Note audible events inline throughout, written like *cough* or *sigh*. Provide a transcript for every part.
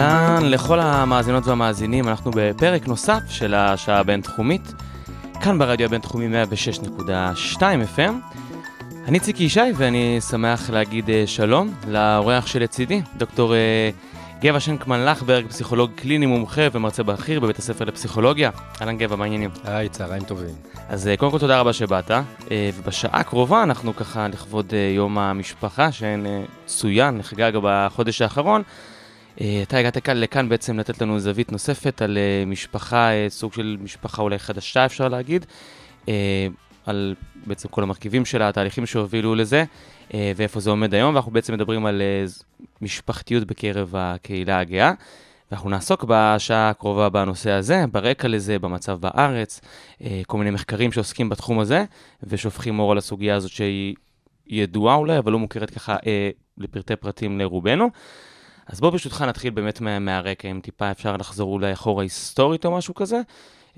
אהלן לכל המאזינות והמאזינים, אנחנו בפרק נוסף של השעה הבינתחומית, כאן ברדיו הבינתחומי 106.2 FM. אני ציקי ישי ואני שמח להגיד אה, שלום לאורח שלצידי, דוקטור אה, גבע שנקמן לחברג, פסיכולוג קליני מומחה ומרצה בכיר בבית הספר לפסיכולוגיה. אהלן גבע, מה העניינים? היי, צהריים טובים. אז אה, קודם כל תודה רבה שבאת, ובשעה הקרובה אנחנו ככה לכבוד יום המשפחה שצוין, נחגג בחודש האחרון. אה, אתה הגעת כאן לכאן בעצם לתת לנו זווית נוספת על אה, משפחה, אה, סוג של משפחה אולי חדשה אפשר להגיד, על בעצם כל המרכיבים שלה, התהליכים שהובילו לזה, ואיפה זה עומד היום, ואנחנו בעצם מדברים על משפחתיות בקרב הקהילה הגאה. ואנחנו נעסוק בשעה הקרובה בנושא הזה, ברקע לזה, במצב בארץ, כל מיני מחקרים שעוסקים בתחום הזה, ושופכים אור על הסוגיה הזאת שהיא ידועה אולי, אבל לא מוכרת ככה לפרטי פרטים לרובנו. אז בואו ברשותך נתחיל באמת מה, מהרקע, אם טיפה אפשר לחזור אולי אחורה היסטורית או משהו כזה,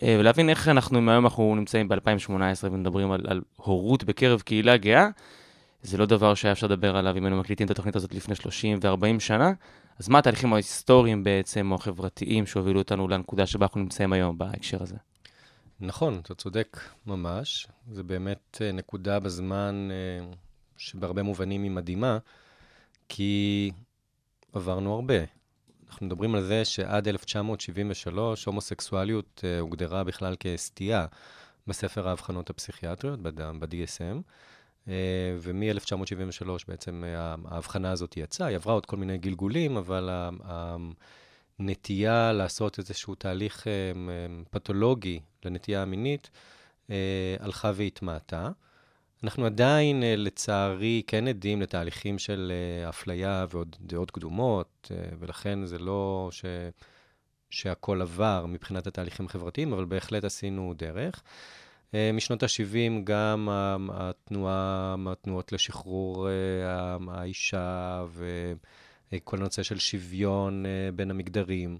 אה, ולהבין איך אנחנו, היום אנחנו נמצאים ב-2018 ומדברים על, על הורות בקרב קהילה גאה, זה לא דבר שהיה אפשר לדבר עליו אם היינו מקליטים את התוכנית הזאת לפני 30 ו-40 שנה, אז מה התהליכים ההיסטוריים בעצם, או החברתיים, שהובילו אותנו לנקודה שבה אנחנו נמצאים היום בהקשר הזה? נכון, אתה צודק ממש. זה באמת אה, נקודה בזמן אה, שבהרבה מובנים היא מדהימה, כי עברנו הרבה. אנחנו מדברים על זה שעד 1973 הומוסקסואליות אה, הוגדרה בכלל כסטייה בספר האבחנות הפסיכיאטריות, ב-DSM, אה, ומ-1973 בעצם אה, ההבחנה הזאת יצאה, היא עברה עוד כל מיני גלגולים, אבל הנטייה לעשות איזשהו תהליך אה, אה, פתולוגי לנטייה המינית הלכה והתמעטה. אנחנו עדיין, אה, לצערי, כן עדים לתהליכים של אה, אפליה ועוד דעות קדומות, אה, ולכן זה לא ש... שהכל עבר מבחינת התהליכים החברתיים, אבל בהחלט עשינו דרך. משנות ה-70 גם התנועה, התנועות לשחרור האישה וכל הנושא של שוויון בין המגדרים.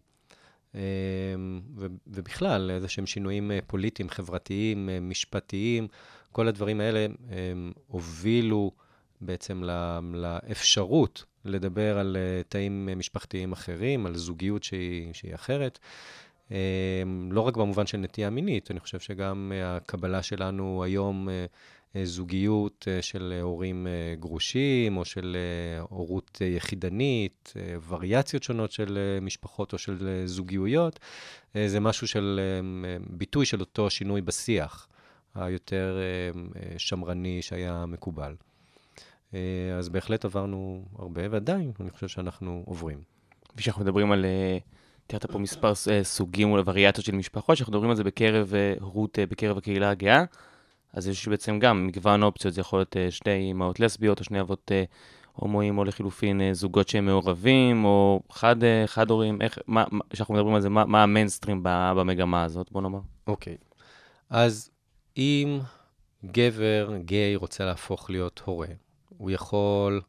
ובכלל, איזה שהם שינויים פוליטיים, חברתיים, משפטיים, כל הדברים האלה הם הובילו בעצם לאפשרות לדבר על אה, תאים משפחתיים אחרים, על זוגיות שהיא, שהיא אחרת. אה, לא רק במובן של נטייה מינית, אני חושב שגם אה, הקבלה שלנו היום, אה, זוגיות של הורים גרושים, או של הורות יחידנית, וריאציות שונות של משפחות או של זוגיות, אה, זה משהו של ביטוי של אותו שינוי בשיח. היותר אה, אה, שמרני שהיה מקובל. אה, אז בהחלט עברנו הרבה, ועדיין אני חושב שאנחנו עוברים. כשאנחנו מדברים על, אה, תיארת פה מספר סוגים וריאציות של משפחות, כשאנחנו מדברים על זה בקרב הורות בקרב הקהילה הגאה, אז יש בעצם גם מגוון אופציות, זה יכול להיות שתי אמהות לסביות, או שני אבות הומואים, או לחילופין זוגות שהם מעורבים, או חד, חד הורים, איך, מה, כשאנחנו מדברים על זה, מה, מה המיינסטרים במגמה הזאת, בוא נאמר. אוקיי. אז אם גבר גיי רוצה להפוך להיות הורה, הוא יכול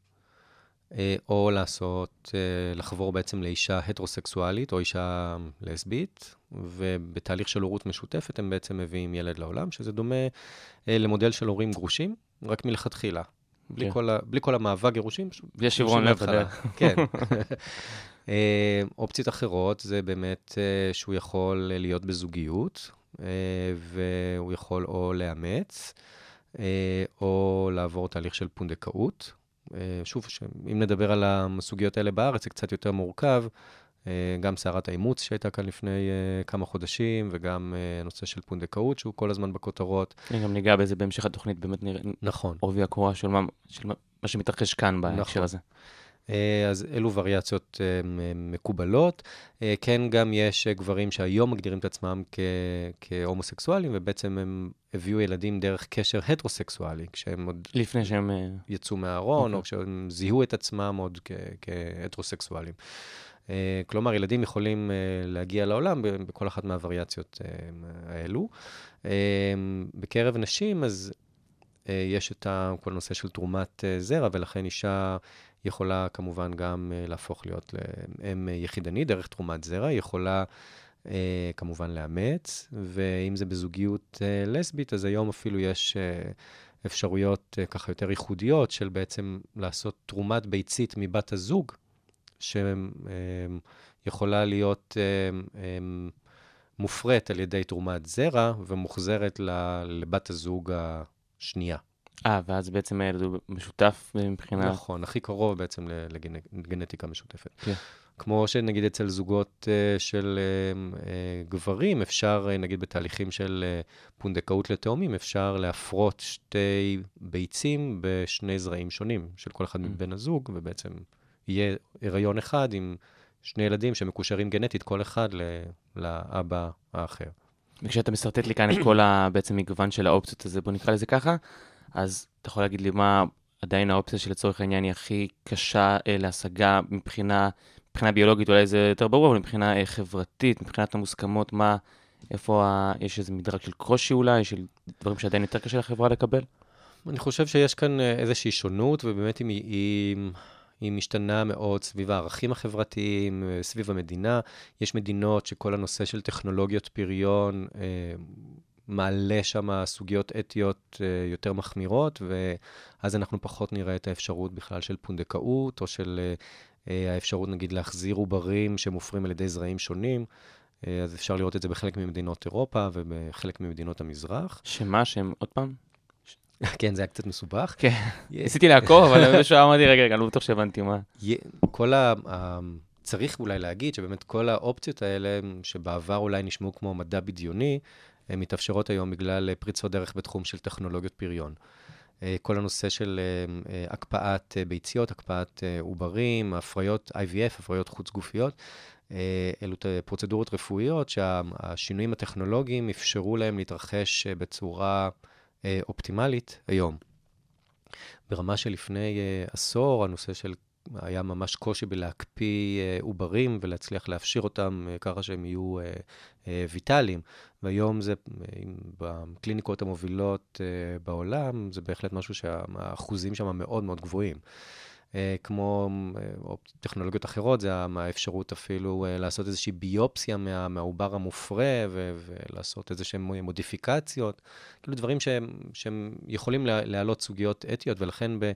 אה, או לעשות, אה, לחבור בעצם לאישה הטרוסקסואלית או אישה לסבית, ובתהליך של הורות משותפת הם בעצם מביאים ילד לעולם, שזה דומה אה, למודל של הורים גרושים, רק מלכתחילה. בלי, כן. כל ה, בלי כל המאבק גירושים, בלי השברון לב, אתה יודע. כן. *laughs* אה, אופציות אחרות זה באמת אה, שהוא יכול להיות בזוגיות, והוא יכול או לאמץ, אה, או לעבור תהליך של פונדקאות. אה, שוב, אם נדבר על הסוגיות האלה בארץ, זה קצת יותר מורכב. אה, גם סערת האימוץ שהייתה כאן לפני אה, כמה חודשים, וגם אה, הנושא של פונדקאות, שהוא כל הזמן בכותרות. אני גם ניגע בזה בהמשך התוכנית, באמת נראה נכון. עובי הקורה של מה, של מה, מה שמתרחש כאן בהקשר נכון. הזה. אה, אז אלו וריאציות אה, מקובלות. אה, כן, גם יש גברים שהיום מגדירים את עצמם כ- כהומוסקסואלים, ובעצם הם הביאו ילדים דרך קשר הטרוסקסואלי, כשהם עוד לפני שהם... יצאו מהארון, או אוקיי. כשהם זיהו את עצמם עוד כ- כהטרוסקסואלים. כלומר, ילדים יכולים להגיע לעולם בכל אחת מהווריאציות האלו. בקרב נשים, אז יש את כל הנושא של תרומת זרע, ולכן אישה יכולה כמובן גם אה, להפוך להיות לאם יחידנית דרך תרומת זרע, יכולה אה, כמובן לאמץ, ואם זה בזוגיות אה, לסבית, אז היום אפילו יש אה, אפשרויות אה, ככה יותר ייחודיות של בעצם לעשות תרומת ביצית מבת הזוג, שיכולה להיות אה, אה, מופרית על ידי תרומת זרע ומוחזרת לבת הזוג השנייה. אה, ואז בעצם הילד הוא משותף מבחינה... נכון, הכי קרוב בעצם לגנטיקה משותפת. כן. כמו שנגיד אצל זוגות uh, של uh, uh, גברים, אפשר, נגיד בתהליכים של פונדקאות לתאומים, אפשר להפרות שתי ביצים בשני זרעים שונים של כל אחד Mm. מבן הזוג, ובעצם יהיה הריון אחד עם שני ילדים שמקושרים גנטית, כל אחד לאבא האחר. וכשאתה משרטט לי כאן את כל ה... בעצם מגוון של האופציות הזה, בוא נקרא לזה ככה, אז אתה יכול להגיד לי מה עדיין האופציה שלצורך העניין היא הכי קשה אה, להשגה מבחינה, מבחינה ביולוגית, אולי זה יותר ברור, אבל מבחינה אה, חברתית, מבחינת המוסכמות, מה, איפה ה... יש איזה מדרג של קושי אולי, של דברים שעדיין יותר קשה לחברה לקבל? אני חושב שיש כאן אה, איזושהי שונות, ובאמת היא, היא, היא משתנה מאוד סביב הערכים החברתיים, סביב המדינה. יש מדינות שכל הנושא של טכנולוגיות פריון מעלה שם סוגיות אתיות אה, יותר מחמירות, ואז אנחנו פחות נראה את האפשרות בכלל של פונדקאות, או של אה, אה, האפשרות, נגיד, להחזיר עוברים שמופרים על ידי זרעים שונים. אז אפשר לראות את זה בחלק ממדינות אירופה ובחלק ממדינות המזרח. שמה, שהם, עוד פעם? כן, זה היה קצת מסובך. כן, ניסיתי לעקוב, אבל באיזשהו אמרתי, רגע, רגע, לא בטוח שהבנתי מה. כל ה... צריך אולי להגיד שבאמת כל האופציות האלה, שבעבר אולי נשמעו כמו מדע בדיוני, מתאפשרות היום בגלל אה, פריצות דרך בתחום של טכנולוגיות פריון. אה, כל הנושא של אה, אה, הקפאת אה, ביציות, הקפאת אה, עוברים, הפריות IVF, הפריות חוץ-גופיות, אה, אלו פרוצדורות רפואיות שהשינויים הטכנולוגיים אפשרו להם להתרחש אה, בצורה אה, אופטימלית היום. ברמה שלפני אה, עשור, הנושא של היה ממש קושי בלהקפיא אה, עוברים ולהצליח להפשיר אותם אה, ככה שהם יהיו אה, ויטאליים. והיום זה, בקליניקות המובילות בעולם, זה בהחלט משהו שהאחוזים שם מאוד מאוד גבוהים. כמו טכנולוגיות אחרות, זה האפשרות אפילו לעשות איזושהי ביופסיה מה, מהעובר המופרה ו- ולעשות איזה שהן מודיפיקציות, כאילו דברים שהם, שהם יכולים לה- להעלות סוגיות אתיות, ולכן ב,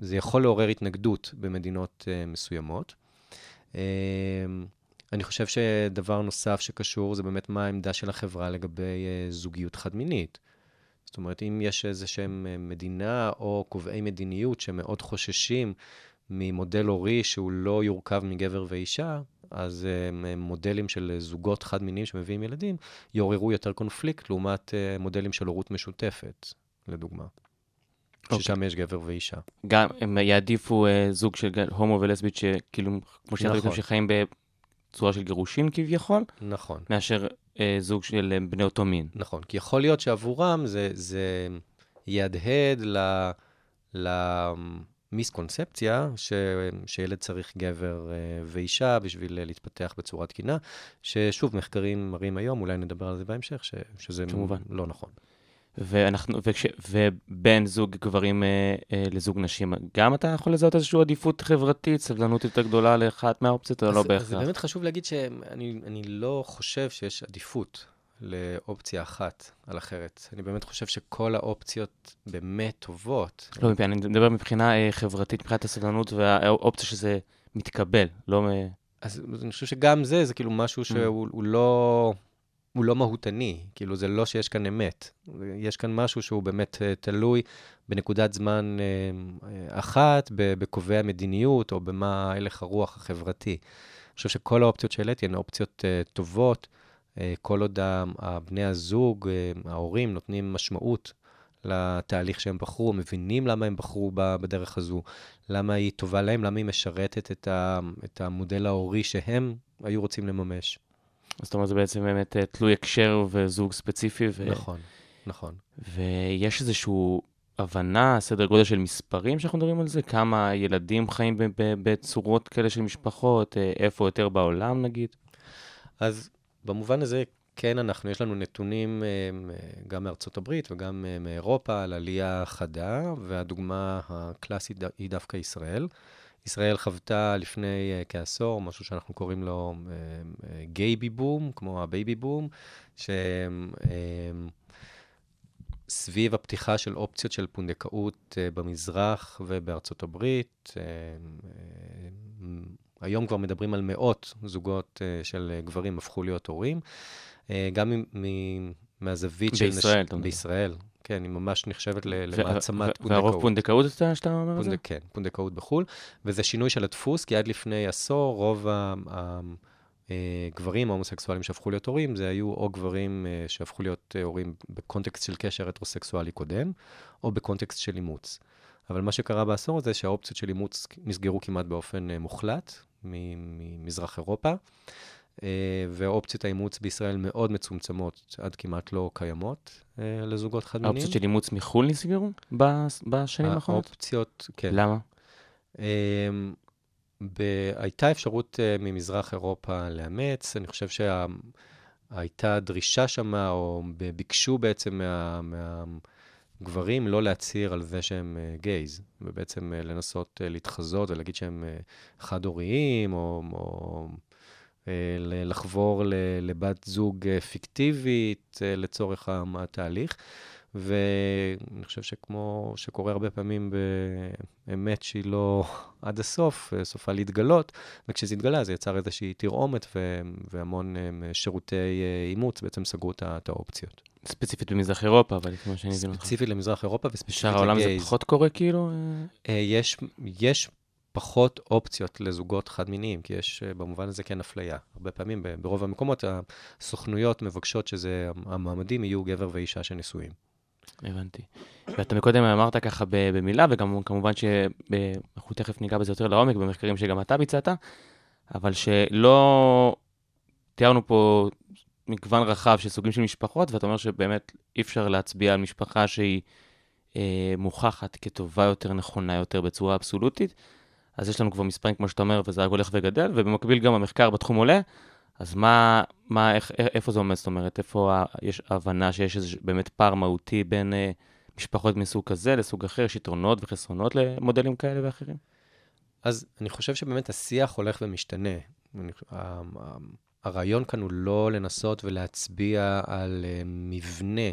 זה יכול לעורר התנגדות במדינות uh, מסוימות. Uh, אני חושב שדבר נוסף שקשור זה באמת מה העמדה של החברה לגבי uh, זוגיות חד-מינית. זאת אומרת, אם יש איזה שהם מדינה או קובעי מדיניות שמאוד חוששים ממודל הורי שהוא לא יורכב מגבר ואישה, אז מודלים של זוגות חד-מיניים שמביאים ילדים יעוררו יותר קונפליקט לעומת מודלים של הורות משותפת, לדוגמה. ששם יש גבר ואישה. גם הם יעדיפו אה, זוג של הומו ולסבית שכאילו, כמו שאמרתם, נכון. שחיים בצורה של גירושין כביכול, נכון. מאשר אה, זוג של אה, בני אותו מין. נכון, כי יכול להיות שעבורם זה, זה יהדהד ל, למיסקונספציה ש, שילד צריך גבר אה, ואישה בשביל אה, להתפתח בצורה תקינה, ששוב, מחקרים מראים היום, אולי נדבר על זה בהמשך, ש, שזה כמובן. לא נכון. ואנחנו, וכש, ובין זוג גברים אה, אה, לזוג נשים, גם אתה יכול לזהות איזושהי עדיפות חברתית, סבלנות יותר גדולה לאחת מהאופציות, או לא אז זה בהכרח? באמת חשוב להגיד שאני אני לא חושב שיש עדיפות לאופציה אחת על אחרת. אני באמת חושב שכל האופציות באמת טובות. לא, אני מדבר מבחינה אה, חברתית, מבחינת הסבלנות והאופציה שזה מתקבל, לא... אה, אז אני חושב שגם זה, זה כאילו משהו שהוא הוא לא, הוא לא מהותני. כאילו, זה לא שיש כאן אמת. יש כאן משהו שהוא באמת אה, תלוי בנקודת זמן אה, אה, אחת, בקובעי המדיניות, או במה הלך הרוח החברתי. אני חושב שכל האופציות שהעליתי הן אופציות טובות, כל עוד הבני הזוג, ההורים, נותנים משמעות לתהליך שהם בחרו, מבינים למה הם בחרו בדרך הזו, למה היא טובה להם, למה היא משרתת את המודל ההורי שהם היו רוצים לממש. זאת אומרת, זה בעצם באמת אה, תלוי הקשר וזוג ספציפי. ו... נכון, נכון. ויש איזושהי הבנה, סדר גודל של מספרים שאנחנו מדברים על זה? כמה ילדים חיים בצורות כאלה של משפחות? אה, איפה יותר בעולם נגיד? אז במובן הזה, כן, אנחנו, יש לנו נתונים אה, גם מארצות הברית וגם מאירופה על עלייה חדה, והדוגמה הקלאסית היא דווקא ישראל. ישראל חוותה לפני אה, כעשור משהו שאנחנו קוראים לו gayby boom, כמו ה baby boom, שסביב הפתיחה של אופציות של פונדקאות אה, במזרח ובארצות הברית, אה, אה, היום כבר מדברים על מאות זוגות אה, של אה, גברים הפכו להיות הורים. אה, גם מ- מ- מהזווית של... בישראל, אתה אומר. בישראל, כן, היא ממש נחשבת ל- למעצמת ו- והרוב פונדקאות. פונדקאות אתה- שאתה אומר את זה? כן, פונדקאות בחו"ל, וזה שינוי של הדפוס, כי עד לפני עשור רוב הגברים ההומוסקסואלים שהפכו להיות הורים, זה היו או גברים אה, שהפכו להיות אה, הורים בקונטקסט של קשר הטרוסקסואלי קודם, או בקונטקסט של אימוץ. אבל מה שקרה בעשור הזה, שהאופציות של אימוץ נסגרו כמעט באופן אה, מוחלט ממזרח אירופה, אה, ואופציות האימוץ בישראל מאוד מצומצמות, עד כמעט לא קיימות אה, לזוגות חד-מיניים. האופציות של אימוץ מחו"ל נסגרו בשנים האחרונות? האופציות, כן. למה? אמ, הייתה אפשרות אה, ממזרח אירופה לאמץ, אני חושב שהייתה דרישה שמה, או ביקשו בעצם מה- מהגברים לא להצהיר על זה שהם אה, גייז, ובעצם אה, לנסות אה, להתחזות ולהגיד שהם אה, חד-הוריים, או, או אה, לחבור ל- לבת זוג אה, פיקטיבית אה, לצורך התהליך. ואני חושב שכמו שקורה הרבה פעמים באמת שהיא לא *laughs* עד הסוף, אה, סופה להתגלות, וכשזה התגלה זה יצר איזושהי תרעומת ו- והמון אה, שירותי אה, אימוץ בעצם סגרו את האופציות. ספציפית במזרח אירופה, אבל כמו שאני מבין אותך. ספציפית למזרח אירופה וספציפית בשאר העולם זה לגייז. פחות קורה כאילו? אה? אה, יש, יש פחות אופציות לזוגות חד-מיניים, כי יש אה, במובן הזה כן אפליה. הרבה פעמים, ברוב המקומות, הסוכנויות מבקשות שזה, המועמדים יהיו גבר ואישה שנשואים. הבנתי. ואתה מקודם אמרת ככה במילה, וגם כמובן שאנחנו תכף ניגע בזה יותר לעומק, במחקרים שגם אתה ביצעת, אבל שלא תיארנו פה מגוון רחב של סוגים של משפחות, ואתה אומר שבאמת אי אפשר להצביע על משפחה שהיא אה, מוכחת כטובה יותר, נכונה יותר בצורה אבסולוטית. אז יש לנו כבר מספרים, כמו שאתה אומר, וזה רק הולך וגדל, ובמקביל גם המחקר בתחום עולה. אז מה, מה איך, איפה זה עומד? זאת אומרת, איפה יש הבנה שיש איזה באמת פער מהותי בין אה, משפחות מסוג כזה לסוג אחר? יש יתרונות וחסרונות למודלים כאלה ואחרים? אז אני חושב שבאמת השיח הולך ומשתנה. הרעיון כאן הוא לא לנסות ולהצביע על אה, מבנה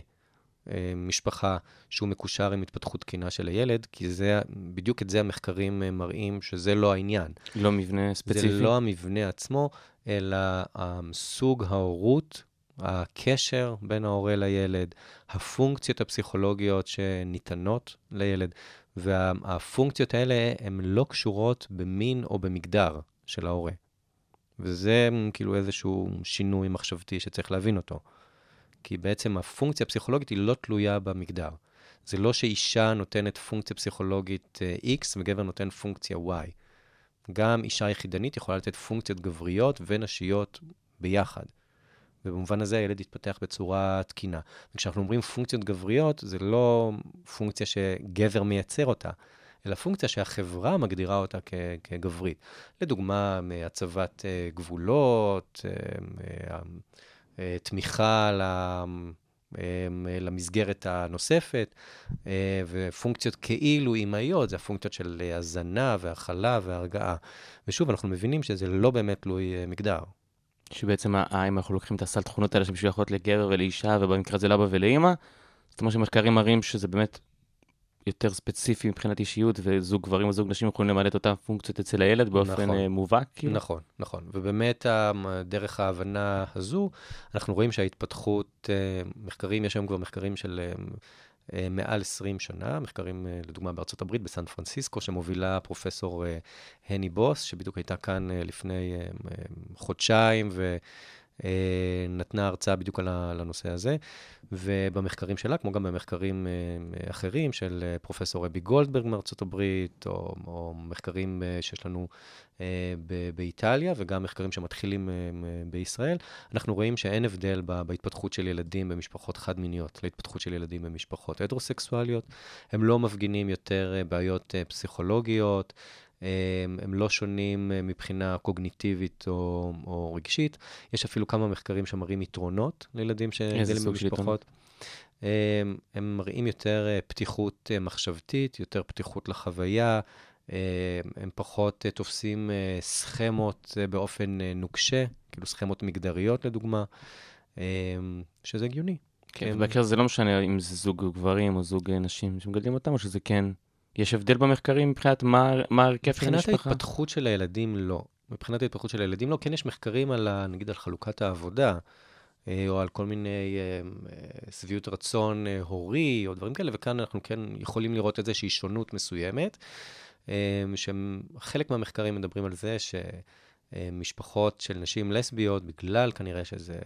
משפחה שהוא מקושר עם התפתחות תקינה של הילד, כי זה, בדיוק את זה המחקרים אה, מראים שזה לא העניין. לא מבנה ספציפי? זה לא המבנה עצמו, אלא אה, סוג ההורות, הקשר בין ההורה לילד, הפונקציות הפסיכולוגיות שניתנות לילד, והפונקציות האלה הן לא קשורות במין או במגדר של ההורה. וזה כאילו איזשהו שינוי מחשבתי שצריך להבין אותו. כי בעצם הפונקציה הפסיכולוגית היא לא תלויה במגדר. זה לא שאישה נותנת פונקציה פסיכולוגית אה, X וגבר נותן פונקציה Y. גם אישה יחידנית יכולה לתת פונקציות גבריות ונשיות ביחד. ובמובן הזה הילד יתפתח בצורה תקינה. וכשאנחנו אומרים פונקציות גבריות, זה לא פונקציה שגבר מייצר אותה, אלא פונקציה שהחברה מגדירה אותה כ- כגברית. לדוגמה, הצבת אה, גבולות, אה, תמיכה ל... אה, למסגרת הנוספת, אה, ופונקציות כאילו אימהיות, זה הפונקציות של אה, הזנה והכלה והרגעה. ושוב, אנחנו מבינים שזה לא באמת תלוי אה, מגדר. שבעצם אם אנחנו לוקחים את הסל תכונות האלה שמשויכות לגבר ולאישה, ובמקרה הזה לאבא ולאימא, זאת אומרת שמחקרים מראים שזה באמת יותר ספציפי מבחינת אישיות, וזוג גברים וזוג נשים יכולים למלא את אותן פונקציות אצל הילד באופן נכון. אה, מובהק, כאילו? נכון, נכון. ובאמת, דרך ההבנה הזו, אנחנו רואים שההתפתחות, אה, מחקרים, יש היום כבר מחקרים של אה, מעל 20 שנה, מחקרים, לדוגמה, בארצות הברית, בסן פרנסיסקו, שמובילה פרופסור הני בוס, שבדיוק הייתה כאן לפני חודשיים, ו... אה, נתנה הרצאה בדיוק על הנושא הזה, ובמחקרים שלה, כמו גם במחקרים אה, אחרים של אה, פרופסור רבי גולדברג מארצות הברית, או, או מחקרים שיש לנו באיטליה, וגם מחקרים שמתחילים בישראל, אנחנו רואים שאין הבדל בהתפתחות של ילדים במשפחות חד-מיניות להתפתחות של ילדים במשפחות הטרוסקסואליות. הם לא מפגינים יותר בעיות פסיכולוגיות, אה, הם לא שונים אה, מבחינה קוגניטיבית או, או רגשית. יש אפילו כמה מחקרים שמראים יתרונות לילדים שגדלים במשפחות. הם, הם מראים יותר אה, פתיחות אה, מחשבתית, יותר פתיחות לחוויה, הם פחות תופסים סכמות באופן נוקשה, כאילו סכמות מגדריות לדוגמה, שזה הגיוני. כן, הם- בהקשר הזה לא משנה אם זה זוג גברים או זוג נשים שמגדלים אותם, או שזה כן... יש הבדל במחקרים מבחינת מה ההרכב של מבחינת המשפחה? ההתפתחות של הילדים, לא. מבחינת ההתפתחות של הילדים, לא. כן יש מחקרים על, ה- נגיד, על חלוקת העבודה, אה, או על כל מיני אה, אה, שביעות רצון הורי, או דברים כאלה, וכאן אנחנו כן יכולים לראות איזושהי שונות מסוימת, שחלק מהמחקרים מדברים על זה שמשפחות של נשים לסביות, בגלל כנראה שזה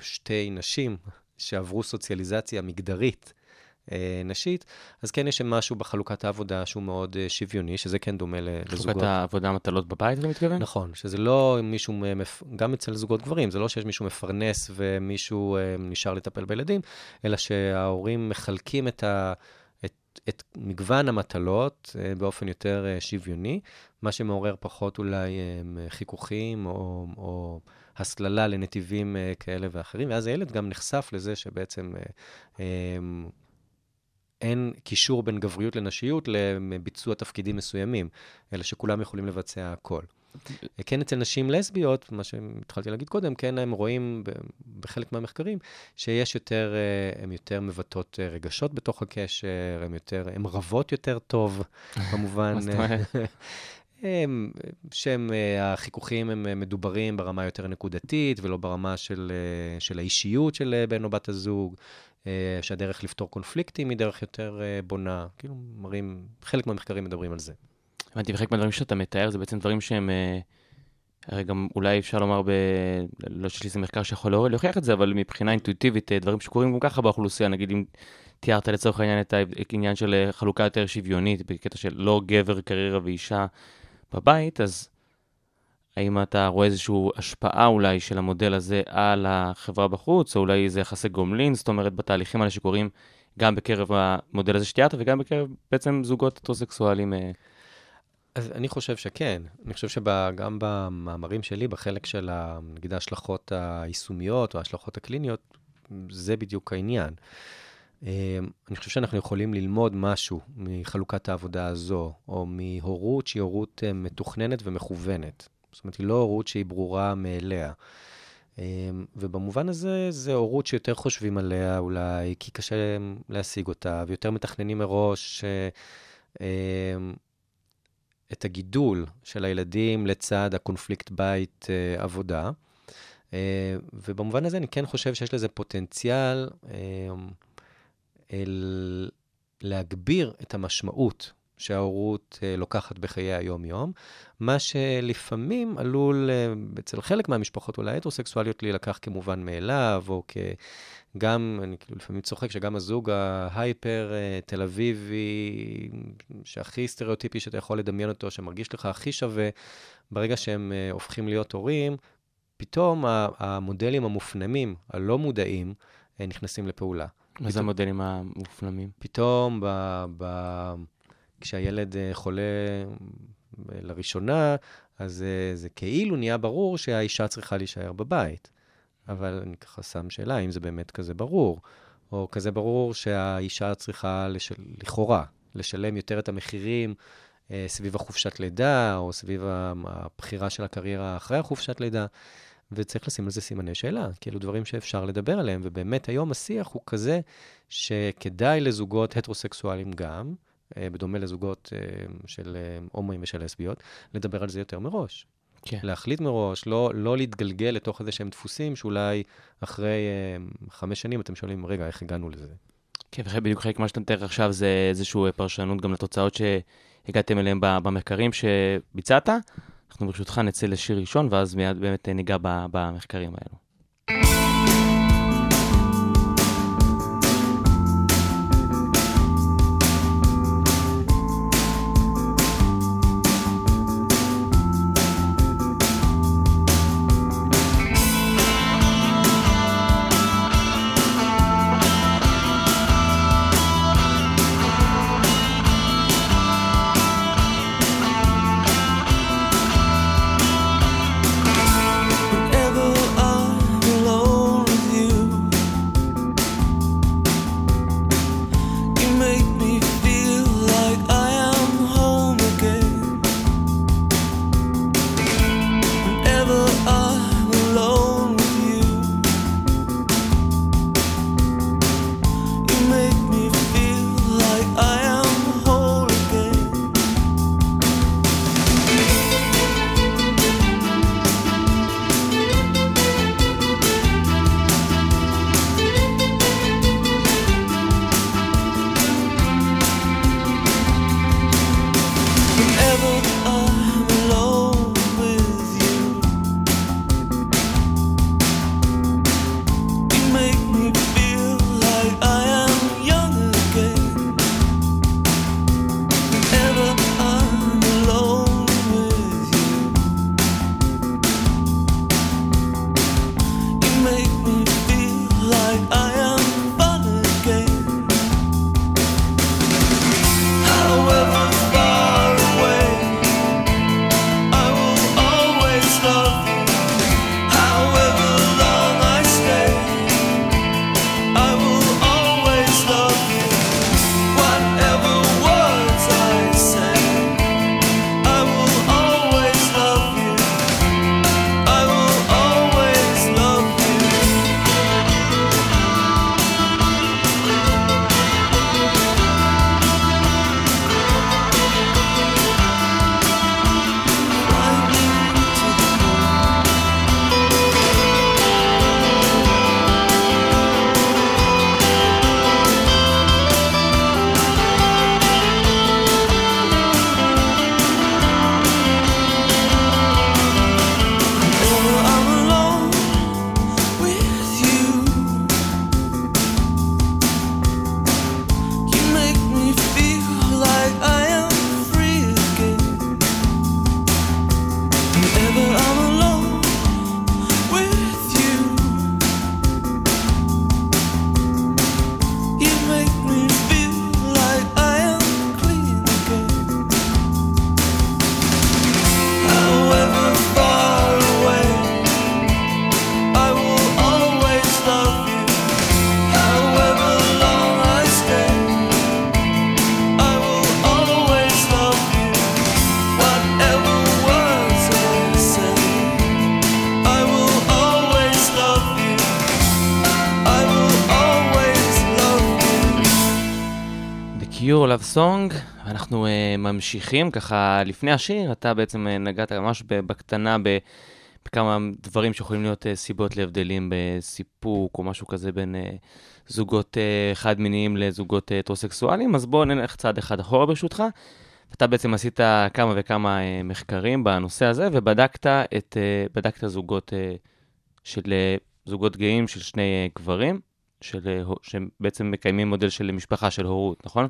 שתי נשים שעברו סוציאליזציה מגדרית, נשית, אז כן יש משהו בחלוקת העבודה שהוא מאוד אה, שוויוני, שזה כן דומה ל- חלוקת לזוגות. העבודה מטלות בבית, אתה מתכוון? נכון, שזה לא מישהו, גם אצל זוגות גברים, זה לא שיש מישהו מפרנס ומישהו אה, נשאר לטפל בילדים, אלא שההורים מחלקים את, ה, את, את מגוון המטלות אה, באופן יותר אה, שוויוני, מה שמעורר פחות אולי אה, חיכוכים או, או הסללה לנתיבים אה, כאלה ואחרים, ואז הילד גם נחשף לזה שבעצם אה, אה, אין קישור בין גבריות לנשיות לביצוע תפקידים מסוימים, אלא שכולם יכולים לבצע הכל. כן, אצל נשים לסביות, מה שהתחלתי להגיד קודם, כן, הם רואים בחלק מהמחקרים שיש יותר, אה, הן יותר מבטאות אה, רגשות בתוך הקשר, הן יותר, הן רבות יותר טוב, *laughs* כמובן. מה זאת אומרת? *laughs* הם, שהם, אה, החיכוכים הם אה, מדוברים ברמה יותר נקודתית, ולא ברמה של, אה, של האישיות של אה, בן או בת הזוג, אה, שהדרך לפתור קונפליקטים היא דרך יותר אה, בונה. כאילו, מראים, חלק מהמחקרים מדברים על זה. הבנתי, וחלק מהדברים שאתה מתאר זה בעצם דברים שהם, אה, הרי גם אולי אפשר לומר, ב... לא שיש לי איזה מחקר שיכול להוכיח את זה, אבל מבחינה אינטואיטיבית, אה, דברים שקורים גם ככה באוכלוסייה, נגיד אם תיארת לצורך העניין את העניין של אה, חלוקה יותר שוויונית, בקטע של לא גבר, קריירה ואישה בבית, אז האם אתה רואה איזושהי השפעה אולי של המודל הזה על החברה בחוץ, או אולי איזה יחסי גומלין, זאת אומרת, בתהליכים האלה שקורים גם בקרב המודל הזה שתיארת, וגם בקרב בעצם זוגות הטרוסקסואלים. אה, אז אני חושב שכן. אני חושב שגם במאמרים שלי, בחלק של, ה- נגיד, ההשלכות היישומיות או ההשלכות הקליניות, זה בדיוק העניין. אה, אני חושב שאנחנו יכולים ללמוד משהו מחלוקת העבודה הזו, או מהורות שהיא הורות אה, מתוכננת ומכוונת. זאת אומרת, היא לא הורות שהיא ברורה מאליה. אה, ובמובן הזה, זו הורות שיותר חושבים עליה אולי, כי קשה להשיג אותה, ויותר מתכננים מראש אה, אה, את הגידול של הילדים לצד הקונפליקט בית-עבודה. ובמובן הזה אני כן חושב שיש לזה פוטנציאל אה, אל- להגביר את המשמעות שההורות אה, לוקחת בחיי היום-יום, מה שלפעמים עלול, אה, אצל חלק מהמשפחות אולי הטרוסקסואליות להילקח כמובן מאליו, או כגם, אני כאילו לפעמים צוחק שגם הזוג ההייפר אה, תל אביבי, שהכי סטריאוטיפי שאתה יכול לדמיין אותו, שמרגיש לך הכי שווה, ברגע שהם הופכים להיות הורים, פתאום המודלים המופנמים, הלא מודעים, נכנסים לפעולה. מה זה המודלים המופנמים? פתאום, ב, ב, כשהילד אה, חולה אה, לראשונה, אז אה, זה כאילו נהיה ברור שהאישה צריכה להישאר בבית. אבל אני ככה שם שאלה, האם זה באמת כזה ברור? או כזה ברור שהאישה צריכה, לש... לכאורה, לשלם יותר את המחירים אה, סביב החופשת לידה, או סביב הבחירה של הקריירה אחרי החופשת לידה, וצריך לשים על זה סימני שאלה, כאילו דברים שאפשר לדבר עליהם, ובאמת היום השיח הוא כזה שכדאי לזוגות הטרוסקסואלים גם, בדומה לזוגות אה, של אה, הומואים ושל לסביות, לדבר על זה יותר מראש. כן. להחליט מראש, לא, לא להתגלגל לתוך איזה שהם דפוסים, שאולי אחרי אה, חמש שנים אתם שואלים, רגע, איך הגענו לזה? כן, ובדיוק חלק מה שאתה מתאר עכשיו זה איזושהי פרשנות גם לתוצאות שהגעתם אליהן במחקרים שביצעת. אנחנו ברשותך נצא לשיר ראשון, ואז מיד באמת ניגע במחקרים האלו. Love Song, אנחנו uh, ממשיכים ככה, לפני השיר, אתה בעצם uh, נגעת ממש בקטנה בכמה דברים שיכולים להיות uh, סיבות להבדלים בסיפוק או משהו כזה בין uh, זוגות uh, חד-מיניים לזוגות uh, הטרוסקסואליים, אז בואו נלך צעד אחד אחורה ברשותך. אתה בעצם עשית כמה וכמה uh, מחקרים בנושא הזה, ובדקת את, uh, בדקת זוגות uh, של uh, זוגות גאים של שני uh, גברים, של, uh, שבעצם מקיימים מודל של משפחה של הורות, נכון?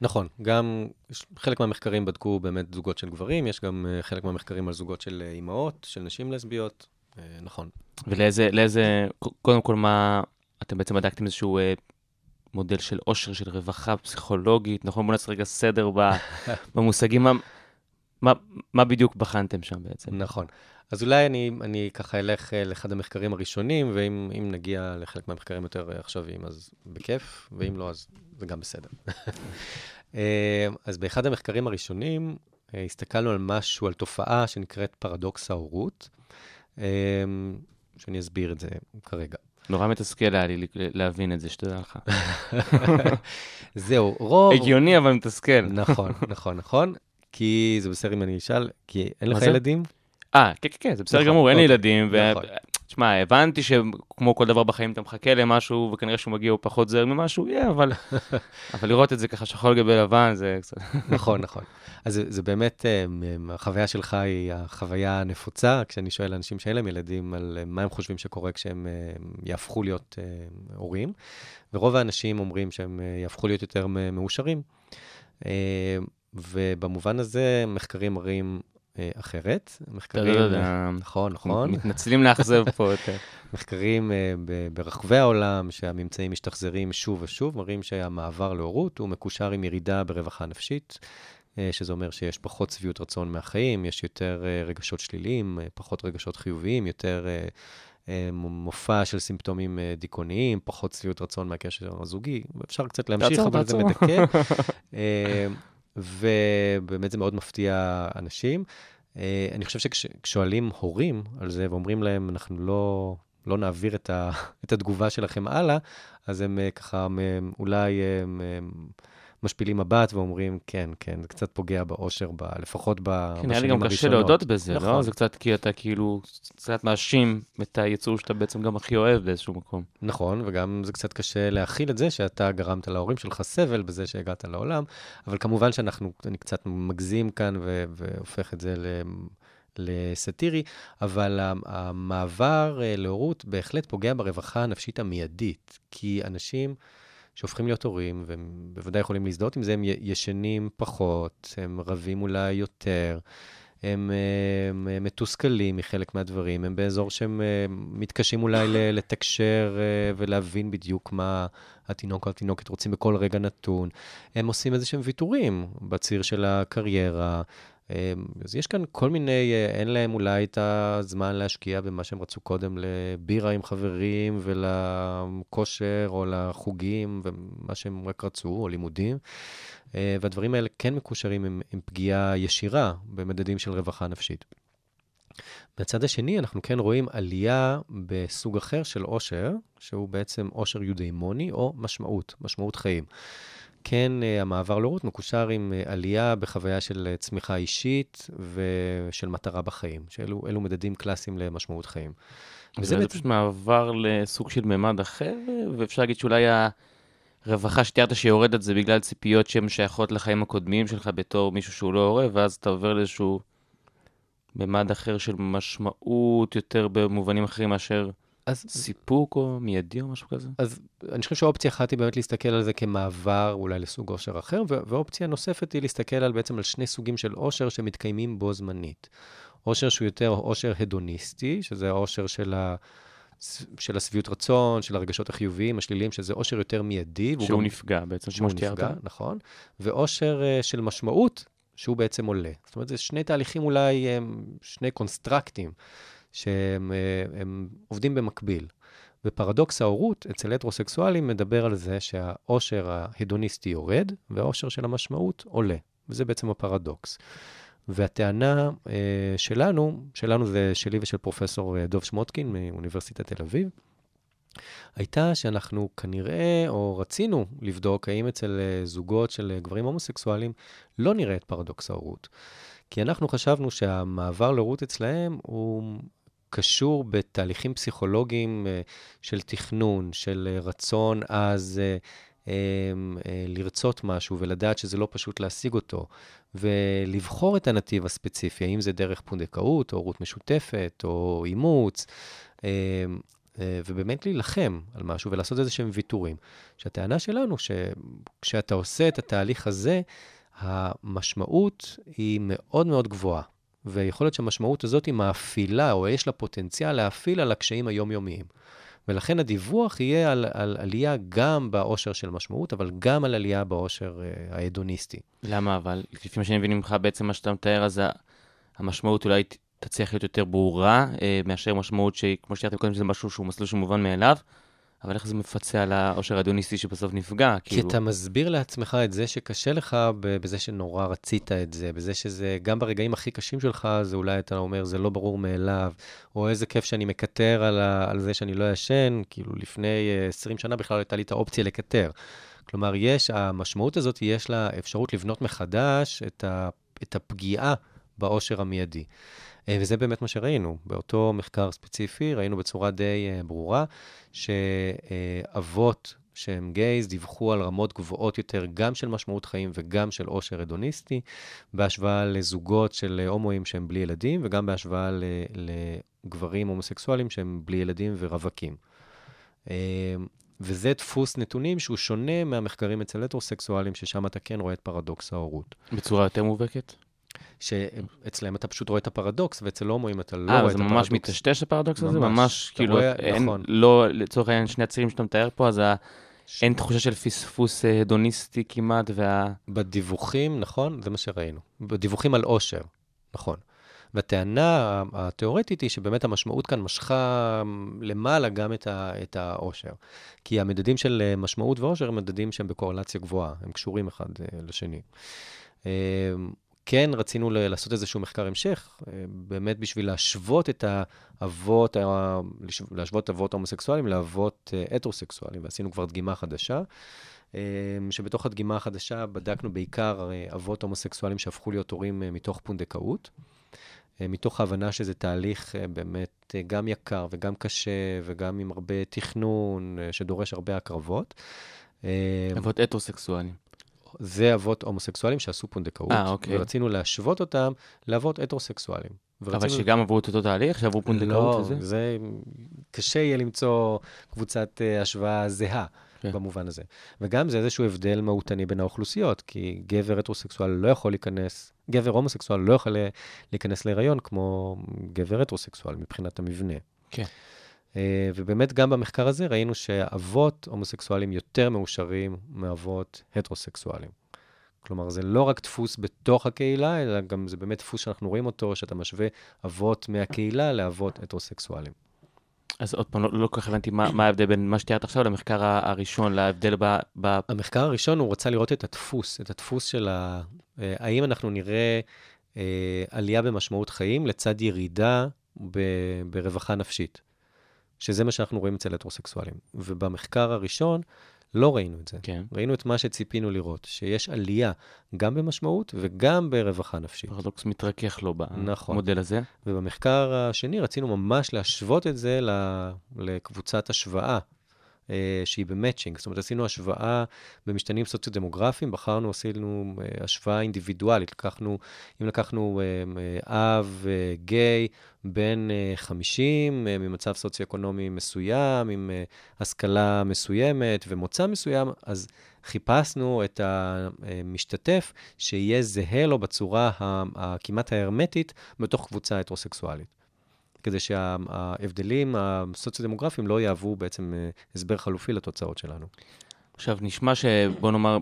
נכון, גם יש- חלק מהמחקרים בדקו באמת זוגות של גברים, יש גם אה, חלק מהמחקרים על זוגות של אה, אימהות, של נשים לסביות, אה, נכון. ולאיזה, לאיזה, קודם כל, מה, אתם בעצם בדקתם איזשהו מודל של עושר, של רווחה פסיכולוגית, נכון? בואו נעשה רגע סדר ב, *laughs* במושגים, מה, מה, בדיוק בחנתם שם בעצם? נכון. אז אולי אני, אני ככה אלך אה, לאחד המחקרים הראשונים, ואם אם נגיע לחלק מהמחקרים יותר עכשוויים, אז בכיף, ואם לא, אז זה גם בסדר. *laughs* אה, אז באחד המחקרים הראשונים, אה, הסתכלנו על משהו, על תופעה שנקראת פרדוקס ההורות, שאני אסביר את זה כרגע. נורא מתסכל היה לי להבין את זה, שתדע לך. *laughs* זהו, רוב... הגיוני, אבל מתסכל. נכון, נכון, נכון. כי זה בסדר אם אני אשאל, כי אין לך? ילדים? אה, כן, כן, כן, זה בסדר נכון, גמור, אין לי אוקיי, ילדים, נכון. תשמע, הבנתי שכמו כל דבר בחיים אתה מחכה למשהו, וכנראה שהוא מגיע הוא פחות זהר ממשהו, יהיה, אבל, *laughs* אבל לראות את זה ככה שחור על גבי לבן, זה קצת... *laughs* נכון, נכון. אז זה, באמת, אה, החוויה שלך היא החוויה הנפוצה, כשאני שואל אנשים שאין להם ילדים על אה, מה הם חושבים שקורה כשהם אה, יהפכו להיות הורים, ורוב האנשים אומרים שהם יהפכו להיות יותר מאושרים. אה, ובמובן הזה, מחקרים מראים אה, אחרת. מחקרים... אתה- נכון, נכון. מתנצלים לאכזב פה יותר. *laughs* מחקרים אה, ב- ברחבי העולם, שהממצאים משתחזרים שוב ושוב, מראים שהמעבר להורות הוא מקושר עם ירידה ברווחה נפשית, אה, שזה אומר שיש פחות שביעות רצון מהחיים, יש יותר אה, רגשות שליליים, אה, פחות רגשות חיוביים, יותר אה, אה, מופע של סימפטומים אה, דיכאוניים, פחות שביעות רצון מהקשר הזוגי. אפשר קצת להמשיך, תעצור, אבל זה תעצור. מדכא. *laughs* ובאמת זה מאוד מפתיע אנשים. אה, אני חושב שכששואלים הורים על זה ואומרים להם, אנחנו לא, לא נעביר את, ה, *laughs* את התגובה שלכם הלאה, אז הם אה, ככה הם, אולי הם, הם משפילים מבט ואומרים, כן, כן, זה קצת פוגע באושר, ב, לפחות ב- בשנים כן, נראה לי גם קשה הראשונות." להודות בזה, לא? נכון. זה קצת כי אתה כאילו קצת מאשים את היצור שאתה בעצם גם הכי אוהב באיזשהו מקום. נכון, וגם זה קצת קשה להכיל את זה שאתה גרמת להורים שלך סבל בזה שהגעת לעולם, אבל כמובן שאנחנו, אני קצת מגזים כאן ו- והופך את זה ל... לסאטירי, אבל המעבר אה, להורות בהחלט פוגע ברווחה הנפשית המיידית, כי אנשים שהופכים להיות הורים, והם בוודאי יכולים להזדהות עם זה, הם ישנים פחות, הם רבים אולי יותר, הם, הם אה, מתוסכלים מחלק מהדברים, הם באזור שהם מתקשים אולי לתקשר אה, ולהבין בדיוק מה התינוק או התינוקת רוצים בכל רגע נתון. הם עושים איזה שהם ויתורים בציר של הקריירה. אה, אז יש כאן כל מיני, אה, אין להם אולי את הזמן להשקיע במה שהם רצו קודם, לבירה עם חברים ולכושר או לחוגים ומה שהם רק רצו, או לימודים. אה, והדברים האלה כן מקושרים עם, עם פגיעה ישירה במדדים של רווחה נפשית. מהצד השני, אנחנו כן רואים עלייה בסוג אחר של עושר, שהוא בעצם עושר יודימוני או משמעות, משמעות חיים. כן, אה, המעבר להורות מקושר עם אה, עלייה בחוויה של אה, צמיחה אישית ושל מטרה בחיים, שאלו אלו מדדים קלאסיים למשמעות חיים. וזה זה בעצם- פשוט מעבר לסוג של ממד אחר, ואפשר להגיד שאולי הרווחה שתיארת שיורדת זה בגלל ציפיות שהן שייכות לחיים הקודמים שלך בתור מישהו שהוא לא הורה, ואז אתה עובר לאיזשהו ממד אחר של משמעות יותר במובנים אחרים מאשר אז סיפוק או מיידי או משהו כזה. אז אני חושב שאופציה אחת היא באמת להסתכל על זה כמעבר אולי לסוג עושר אחר, ואופציה נוספת היא להסתכל על בעצם על שני סוגים של עושר שמתקיימים בו זמנית. עושר שהוא יותר עושר הדוניסטי, שזה העושר של, ה... של השביעות רצון, של הרגשות החיוביים, השליליים, שזה עושר יותר מיידי. שהוא גם- נפגע בעצם, שהוא. נפגע, נכון. ועושר אה, של משמעות, שהוא בעצם עולה. זאת אומרת, זה שני תהליכים אולי, הם שני קונסטרקטים, שהם אה, עובדים במקביל. ופרדוקס ההורות אצל הטרוסקסואלים מדבר על זה שהעושר ההדוניסטי יורד, והעושר של המשמעות עולה. וזה בעצם הפרדוקס. והטענה אה, שלנו, שלנו זה שלי ושל פרופסור אה, דוב שמוטקין מאוניברסיטת תל אביב, הייתה שאנחנו כנראה, או רצינו לבדוק, האם אצל אה, זוגות של גברים הומוסקסואלים לא נראה את פרדוקס ההורות. כי אנחנו חשבנו שהמעבר להורות אצלהם הוא קשור בתהליכים פסיכולוגיים אה, של תכנון, של אה, רצון אז אה, אה, לרצות משהו ולדעת שזה לא פשוט להשיג אותו, ולבחור את הנתיב הספציפי, האם זה דרך פונדקאות, או הורות משותפת, או אימוץ. אה, ובאמת להילחם על משהו ולעשות איזה שהם ויתורים. שהטענה שלנו, שכשאתה עושה את התהליך הזה, המשמעות היא מאוד מאוד גבוהה. ויכול להיות שהמשמעות הזאת היא מאפילה, או יש לה פוטנציאל להאפיל על הקשיים היומיומיים. ולכן הדיווח יהיה על, על עלייה גם באושר של משמעות, אבל גם על עלייה באושר אה, ההדוניסטי. למה אבל? לפי מה שאני מבין ממך, בעצם מה שאתה מתאר, אז המשמעות אולי תצליח להיות יותר ברורה, אה, מאשר משמעות שכמו שתיארתם קודם, שזה משהו שהוא מסלול שמובן מאליו, אבל איך זה מפצה על העושר ההדוניסטי שבסוף נפגע? כי כאילו, אתה מסביר לעצמך את זה שקשה לך בזה שנורא רצית את זה, בזה שזה, גם ברגעים הכי קשים שלך, זה אולי אתה אומר, זה לא ברור מאליו, או איזה כיף שאני מקטר על, ה- על זה שאני לא ישן, כאילו לפני אה, 20 שנה בכלל הייתה לי את האופציה לקטר. כלומר, יש, המשמעות הזאת, יש לה אפשרות לבנות מחדש את, ה, את הפגיעה באושר המיידי. אה, וזה באמת מה שראינו. באותו מחקר ספציפי ראינו בצורה די אה, ברורה שאבות שהם גייז דיווחו על רמות גבוהות יותר גם של משמעות חיים וגם של עושר הדוניסטי, בהשוואה לזוגות של הומואים שהם בלי ילדים, וגם בהשוואה לגברים הומוסקסואלים שהם בלי ילדים ורווקים. אה, וזה דפוס נתונים שהוא שונה מהמחקרים אצל הטרוסקסואלים, ששם אתה כן רואה את פרדוקס ההורות. בצורה יותר מובהקת? שאצלם אתה פשוט רואה את הפרדוקס, ואצל הומואים אתה לא אה, רואה זה את ממש הפרדוקס. מטשטש הפרדוקס הזה? ממש. ממש, כאילו, רואה- אין, נכון. לא, לצורך העניין, שני הצירים שאתה מתאר פה, אז ה- אין תחושה של פספוס אה, הדוניסטי כמעט, וה... בדיווחים, נכון, זה מה שראינו. בדיווחים על עושר, נכון. והטענה התיאורטית היא שבאמת המשמעות כאן משכה למעלה גם את, ה, את העושר. כי המדדים של אה, משמעות ועושר הם מדדים שהם בקורלציה גבוהה, הם קשורים אחד אה, לשני. כן רצינו לעשות איזשהו מחקר המשך, אה, באמת בשביל להשוות את האבות, להשוות אבות הומוסקסואלים לאבות אה, הטרוסקסואלים, ועשינו כבר דגימה חדשה. אה, שבתוך הדגימה החדשה בדקנו בעיקר אבות הומוסקסואלים שהפכו להיות הורים מתוך פונדקאות, מתוך ההבנה שזה תהליך באמת גם יקר וגם קשה וגם עם הרבה תכנון, שדורש הרבה הקרבות. אבות הטרוסקסואלים. זה אבות הומוסקסואלים שעשו פונדקאות, אה, אוקיי. ורצינו להשוות אותם לאבות הטרוסקסואלים. אבל ורצינו- שגם עברו את אותו תהליך, שעברו פונדקאות לא, וזה? זה קשה יהיה למצוא קבוצת אה, השוואה זהה כן. במובן הזה. וגם זה איזשהו הבדל מהותני בין האוכלוסיות, כי גבר הטרוסקסואל לא יכול להיכנס, גבר הומוסקסואל לא יכול להיכנס להיריון כמו גבר הטרוסקסואל מבחינת המבנה. כן. אה, ובאמת גם במחקר הזה ראינו שאבות הומוסקסואלים יותר מאושרים מאבות הטרוסקסואלים. כלומר, זה לא רק דפוס בתוך הקהילה, אלא גם זה באמת דפוס שאנחנו רואים אותו, שאתה משווה אבות מהקהילה לאבות הטרוסקסואלים. אז עוד פעם, לא לא כל כך הבנתי מה מה ההבדל בין מה שתיארת עכשיו למחקר הראשון, להבדל ב... ב- המחקר הראשון, הוא רצה לראות את הדפוס, את הדפוס של ה... אה, האם אנחנו נראה אה, עלייה במשמעות חיים לצד ירידה ב... ברווחה נפשית, שזה מה שאנחנו רואים אצל הטרוסקסואלים. ובמחקר הראשון לא ראינו את זה. כן. ראינו את מה שציפינו לראות, שיש עלייה גם במשמעות וגם ברווחה נפשית. פרדוקס מתרכך לו נכון. במודל הזה. ובמחקר השני רצינו ממש להשוות את זה לקבוצת השוואה, אה, שהיא במצ'ינג. זאת אומרת, עשינו השוואה במשתנים סוציו-דמוגרפיים, בחרנו, עשינו אה, השוואה אינדיבידואלית. לקחנו, אם לקחנו אה, אה, אב אה, גיי בן אה, 50, אה, ממצב סוציו-אקונומי מסוים, עם אה, השכלה מסוימת ומוצא מסוים, אז חיפשנו את המשתתף שיהיה זהה לו בצורה הכמעט ההרמטית בתוך קבוצה הטרוסקסואלית. כדי שההבדלים הסוציו-דמוגרפיים לא יהוו בעצם אה, הסבר חלופי לתוצאות שלנו. עכשיו, נשמע שבוא נאמר,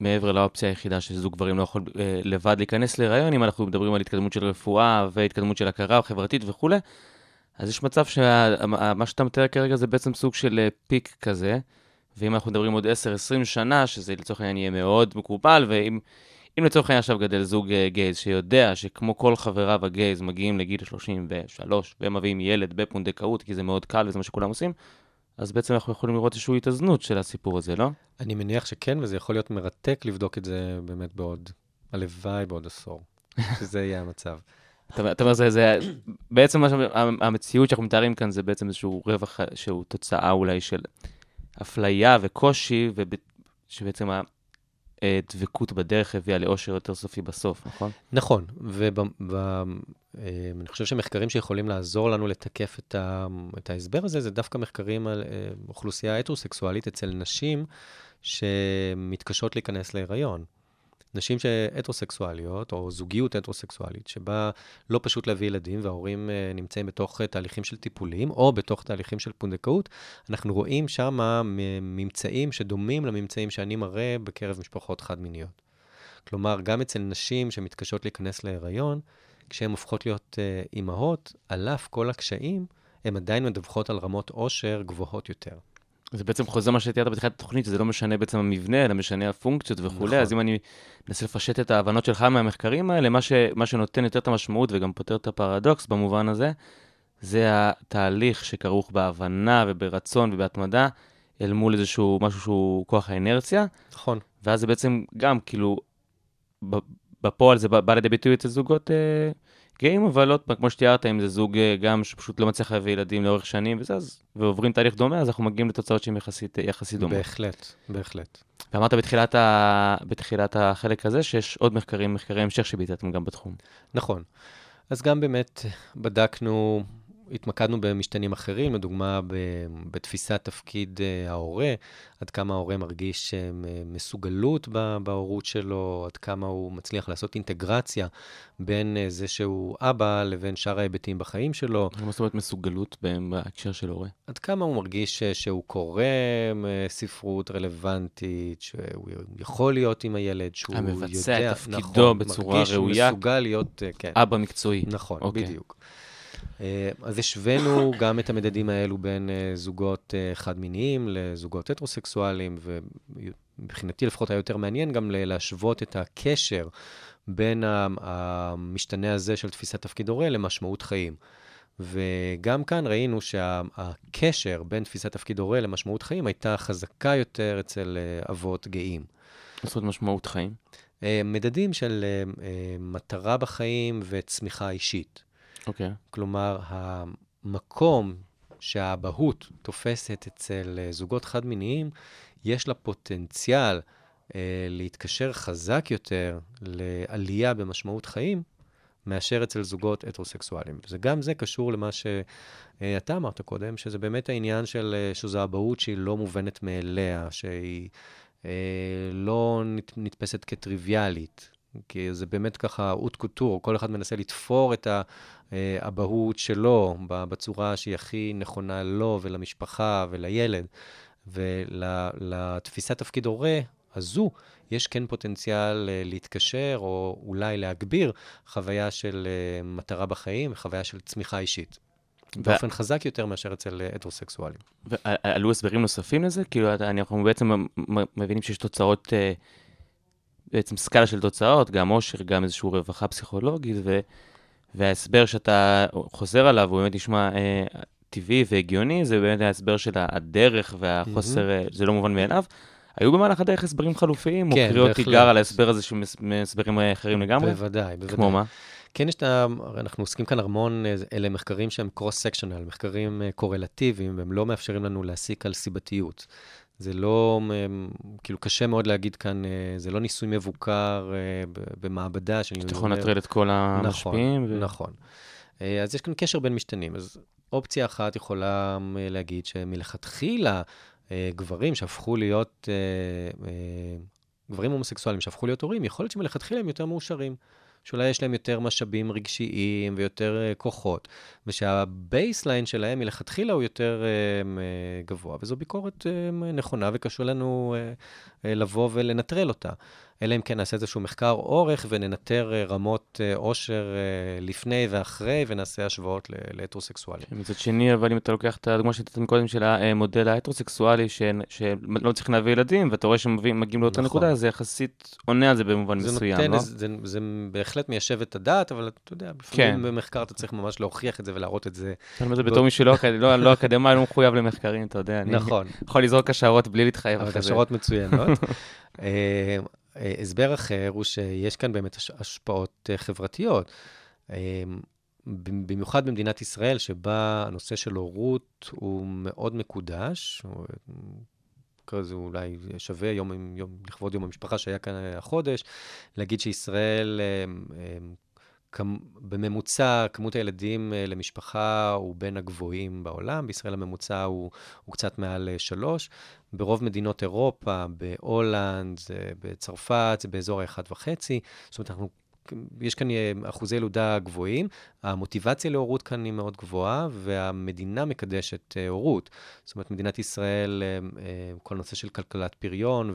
מעבר לאופציה היחידה שזוג גברים לא יכול אה, לבד להיכנס להיריון, אם אנחנו מדברים על התקדמות של רפואה והתקדמות של הכרה חברתית וכולי, אז יש מצב שמה שאתה מתאר כרגע זה בעצם סוג של אה, פיק כזה, ואם אנחנו מדברים עוד 10-20 שנה, שזה לצורך העניין יהיה מאוד מקובל, ואם אם לצורך העניין עכשיו גדל זוג אה, גייז שיודע שכמו כל חבריו הגייז מגיעים לגיל 33 והם מביאים ילד בפונדקאות, כי זה מאוד קל וזה מה שכולם עושים, אז בעצם אנחנו יכולים לראות איזושהי התאזנות של הסיפור הזה, לא? אני מניח שכן, וזה יכול להיות מרתק לבדוק את זה באמת בעוד, הלוואי בעוד עשור, *laughs* שזה יהיה המצב. אתה אומר, זה, זה, בעצם מה המציאות שאנחנו מתארים כאן זה בעצם איזשהו רווח שהוא תוצאה אולי של אפליה וקושי, וב- שבעצם הדבקות בדרך הביאה לאושר יותר סופי בסוף, נכון? נכון, ואני חושב שמחקרים שיכולים לעזור לנו לתקף את, ה, את ההסבר הזה, זה דווקא מחקרים על אה, אוכלוסייה הטרוסקסואלית אצל נשים שמתקשות להיכנס להיריון. נשים שהטרוסקסואליות, או זוגיות הטרוסקסואלית, שבה לא פשוט להביא ילדים וההורים אה, נמצאים בתוך אה, תהליכים של טיפולים, או בתוך תהליכים של פונדקאות, אנחנו רואים שם ממצאים שדומים לממצאים שאני מראה בקרב משפחות חד-מיניות. כלומר, גם אצל נשים שמתקשות להיכנס להיריון, כשהן הופכות להיות אה, אימהות, על אף כל הקשיים, הן עדיין מדווחות על רמות עושר גבוהות יותר. זה בעצם חוזר מה שתיארת בתחילת התוכנית, שזה לא משנה בעצם המבנה, אלא משנה הפונקציות וכולי, נכון. אז אם אני מנסה לפשט את ההבנות שלך מהמחקרים האלה, מה, ש, מה שנותן יותר את המשמעות וגם פותר את הפרדוקס במובן הזה, זה התהליך שכרוך בהבנה וברצון ובהתמדה, אל מול איזשהו משהו שהוא כוח האינרציה, נכון. ואז זה בעצם גם כאילו, בפועל זה בא, בא לידי ביטוי אצל זוגות אה, גאים, אבל עוד פעם, כמו שתיארת, אם זה זוג אה, גם שפשוט לא מצליח להביא ילדים לאורך שנים וזה, אז, ועוברים תהליך דומה, אז אנחנו מגיעים לתוצאות שהן יחסית, יחסית דומות. בהחלט, בהחלט. ואמרת בתחילת, ה... בתחילת החלק הזה שיש עוד מחקרים, מחקרי המשך שביטאתם גם בתחום. נכון. אז גם באמת בדקנו, התמקדנו במשתנים אחרים, לדוגמה בתפיסת תפקיד אה, ההורה, עד כמה ההורה מרגיש אה, מסוגלות בהורות שלו, עד כמה הוא מצליח לעשות אינטגרציה בין אה, זה שהוא אבא לבין שאר ההיבטים בחיים שלו, מה זאת אומרת מסוגלות בהקשר של הורה? עד כמה הוא מרגיש שהוא קורא ספרות רלוונטית, שהוא יכול להיות עם הילד, שהוא המבצע יודע, את תפקידו נכון, בצורה מרגיש שהוא ראויה. מסוגל להיות, כן. אבא מקצועי. נכון, אוקיי. בדיוק. אה, אז השווינו גם את המדדים האלו בין אה, זוגות אה, חד-מיניים לזוגות הטרוסקסואליים, ומבחינתי לפחות היה יותר מעניין גם להשוות את הקשר בין המשתנה הזה של תפיסת תפקיד הורה למשמעות חיים. וגם כאן ראינו שהקשר בין תפיסת תפקיד הורה למשמעות חיים הייתה חזקה יותר אצל אבות גאים. זאת משמעות חיים? מדדים של מטרה בחיים וצמיחה אישית. אוקיי. כלומר, המקום שהאבהות תופסת אצל אה, זוגות חד-מיניים, יש לה פוטנציאל אה, להתקשר חזק יותר לעלייה במשמעות חיים, מאשר אצל זוגות הטרוסקסואליים. וגם זה קשור למה שאתה אמרת קודם, שזה באמת העניין של אה, שזו אבהות שהיא לא מובנת מאליה, שהיא אה, לא נת, נתפסת כטריוויאלית. כי זה באמת ככה אוט קוטור, כל אחד מנסה לתפור את האבהות שלו בצורה שהיא הכי נכונה לו ולמשפחה ולילד. ולתפיסת תפקיד הורה הזו, יש כן פוטנציאל אה, להתקשר, או אולי להגביר חוויה של אה, מטרה בחיים, חוויה של צמיחה אישית. באופן חזק יותר מאשר אצל אה, הטרוסקסואלים. ועלו הסברים נוספים לזה? כאילו, אנחנו בעצם מבינים שיש תוצאות, אה, בעצם סקאלה של תוצאות, גם עושר, גם איזושהי רווחה פסיכולוגית, ו, וההסבר שאתה חוזר עליו, הוא באמת נשמע אה, טבעי והגיוני, זה באמת ההסבר של הדרך והחוסר, אה, זה לא מובן מאליו. היו במהלך הדרך הסברים חלופיים, כן, או קריאות. תיגר על ההסבר הזה שמהסברים אחרים לגמרי? בוודאי, בוודאי. כמו מה? כן, יש את ה... הרי אנחנו עוסקים כאן המון, אה, אלה מחקרים שהם קרוס-סקשונל, מחקרים אה, קורלטיביים, והם לא מאפשרים לנו להסיק על סיבתיות. זה לא, כאילו, קשה מאוד להגיד כאן, אה, זה לא ניסוי מבוקר אה, במעבדה, שאני שאתה יכול לנטרל את כל המשפיעים? נכון, ו- נכון. אה, אז יש כאן קשר בין משתנים. אז אופציה אחת יכולה להגיד שמלכתחילה גברים שהפכו להיות, גברים הומוסקסואלים שהפכו להיות הורים, יכול להיות שמלכתחילה הם יותר מאושרים. שאולי יש להם יותר משאבים רגשיים ויותר אה, כוחות, ושה baseline שלהם מלכתחילה הוא יותר אה, אה, גבוה, וזו ביקורת אה, נכונה וקשה לנו אה, לבוא ולנטרל אותה. אלא אם כן נעשה איזשהו מחקר אורך וננטר אה, רמות אה, עושר אה, לפני ואחרי, ונעשה השוואות להטרוסקסואלים. מצד שני, אבל אם אתה לוקח את הדוגמה שנתת מקודם של המודל ההטרוסקסואלי, ש- שלא צריכים להביא ילדים, ואתה רואה שמגיעים לאותה נכון. נקודה, זה יחסית עונה על זה במובן זה מסוים, נותן, לא? איזה- זה, זה בהחלט מיישב את הדעת, אבל אתה יודע, כן. לפעמים במחקר אתה צריך ממש להוכיח את זה ולהראות את זה. אני אומר את זה בתור מי לא לא אקדמאי, לא מחויב למחקרים, אתה יודע. אני נכון, יכול לזרוק השערות בלי להתחייב אבל אחרי זה. השערות מצוינות. *laughs* אה, אה, הסבר אחר הוא שיש כאן באמת הש- השפעות אה, חברתיות. אה, במיוחד במדינת ישראל, שבה הנושא של הורות הוא מאוד מקודש, אה, כזה אולי שווה יום, יום, לכבוד יום המשפחה שהיה כאן החודש, להגיד שישראל, אה, אה, כמ- בממוצע, כמות הילדים אה, למשפחה הוא בין הגבוהים בעולם, בישראל הממוצע הוא, הוא קצת מעל אה, שלוש. ברוב מדינות אירופה, בהולנד, זה בצרפת, זה באזור ה-1.5. זאת אומרת, אנחנו, יש כאן אה, אחוזי ילודה גבוהים, המוטיבציה להורות כאן היא מאוד גבוהה, והמדינה מקדשת אה, הורות. זאת אומרת, מדינת ישראל, אה, אה, כל הנושא של כלכלת פריון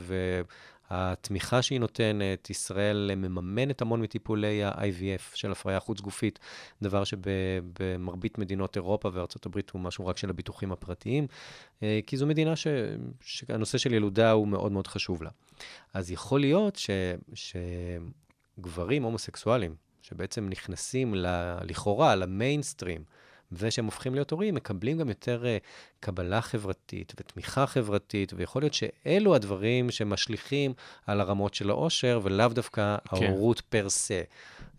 והתמיכה שהיא נותנת, ישראל מממנת המון מטיפולי ה-IVF של הפריה חוץ-גופית, דבר שבמרבית מדינות אירופה וארצות הברית הוא משהו רק של הביטוחים הפרטיים, אה, כי זו מדינה ש, שהנושא של ילודה הוא מאוד מאוד חשוב לה. אז יכול להיות ש, שגברים הומוסקסואלים, שבעצם נכנסים ל, לכאורה למיינסטרים, ושהם הופכים להיות הורים, מקבלים גם יותר uh, קבלה חברתית ותמיכה חברתית, ויכול להיות שאלו הדברים שמשליכים על הרמות של העושר, ולאו דווקא כן. ההורות פר סה.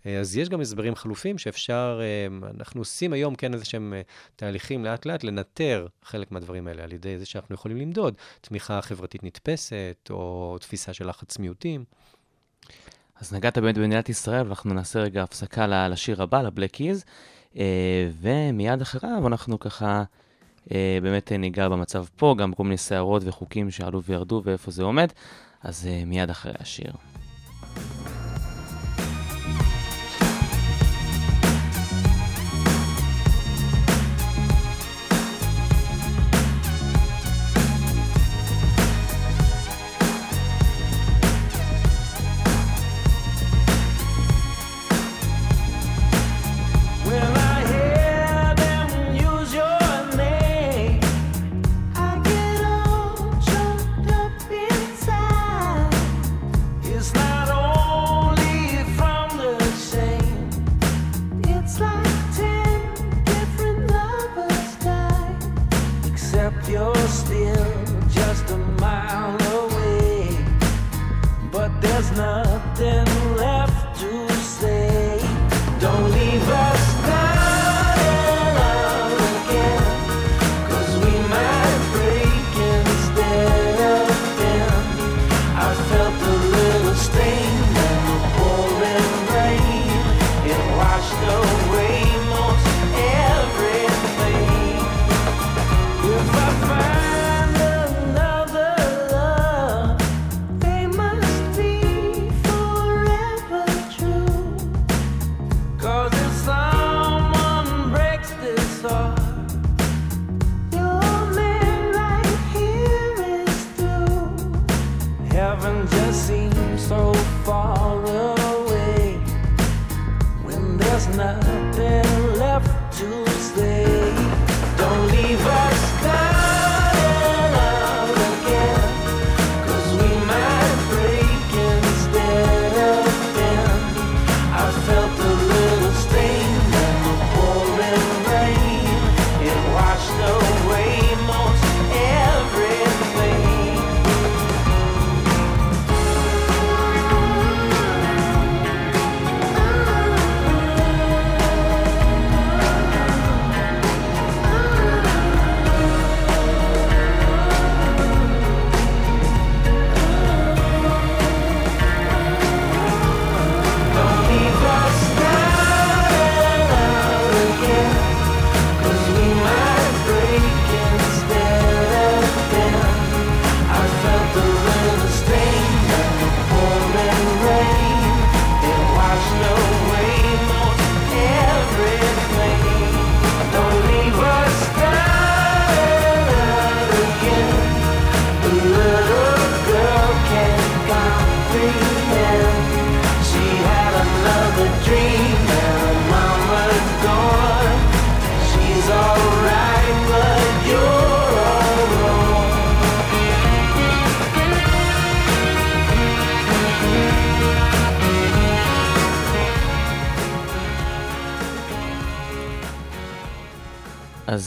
אה, אז יש גם הסברים חלופים שאפשר, אה, אנחנו עושים היום כן איזה שהם אה, תהליכים לאט-לאט לנטר חלק מהדברים האלה, על ידי זה שאנחנו יכולים למדוד תמיכה חברתית נתפסת, או תפיסה של לחץ מיעוטים. אז נגעת באמת במדינת ישראל, ואנחנו נעשה רגע הפסקה לשיר הבא, לבלק קיז, ומיד אחריו אנחנו ככה אה, באמת אה, ניגע במצב פה, גם כל מיני סערות וחוקים שעלו וירדו ואיפה זה עומד, אז אה, מיד אחרי השיר.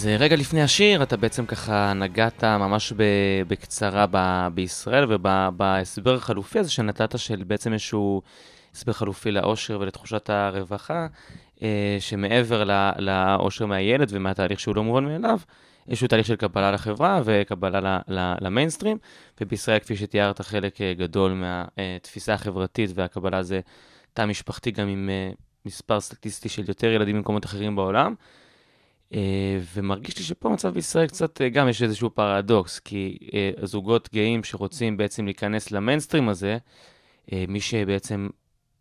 אה, רגע לפני השיר, אתה בעצם ככה נגעת ממש ב- בקצרה ב- בישראל ובהסבר החלופי הזה שנתת, של בעצם איזשהו הסבר חלופי לאושר ולתחושת הרווחה, אה, שמעבר לאושר מהילד ומהתהליך שהוא לא מובן מאליו, איזשהו תהליך של קבלה לחברה וקבלה ל- ל- למיינסטרים, ובישראל, כפי שתיארת, חלק אה, גדול מהתפיסה החברתית והקבלה זה תא משפחתי גם עם אה, מספר סטטיסטי של יותר ילדים ממקומות אחרים בעולם. אה, ומרגיש לי שפה המצב בישראל קצת, אה, גם יש איזשהו פרדוקס, כי אה, הזוגות גאים שרוצים בעצם להיכנס למיינסטרים הזה, מי שבעצם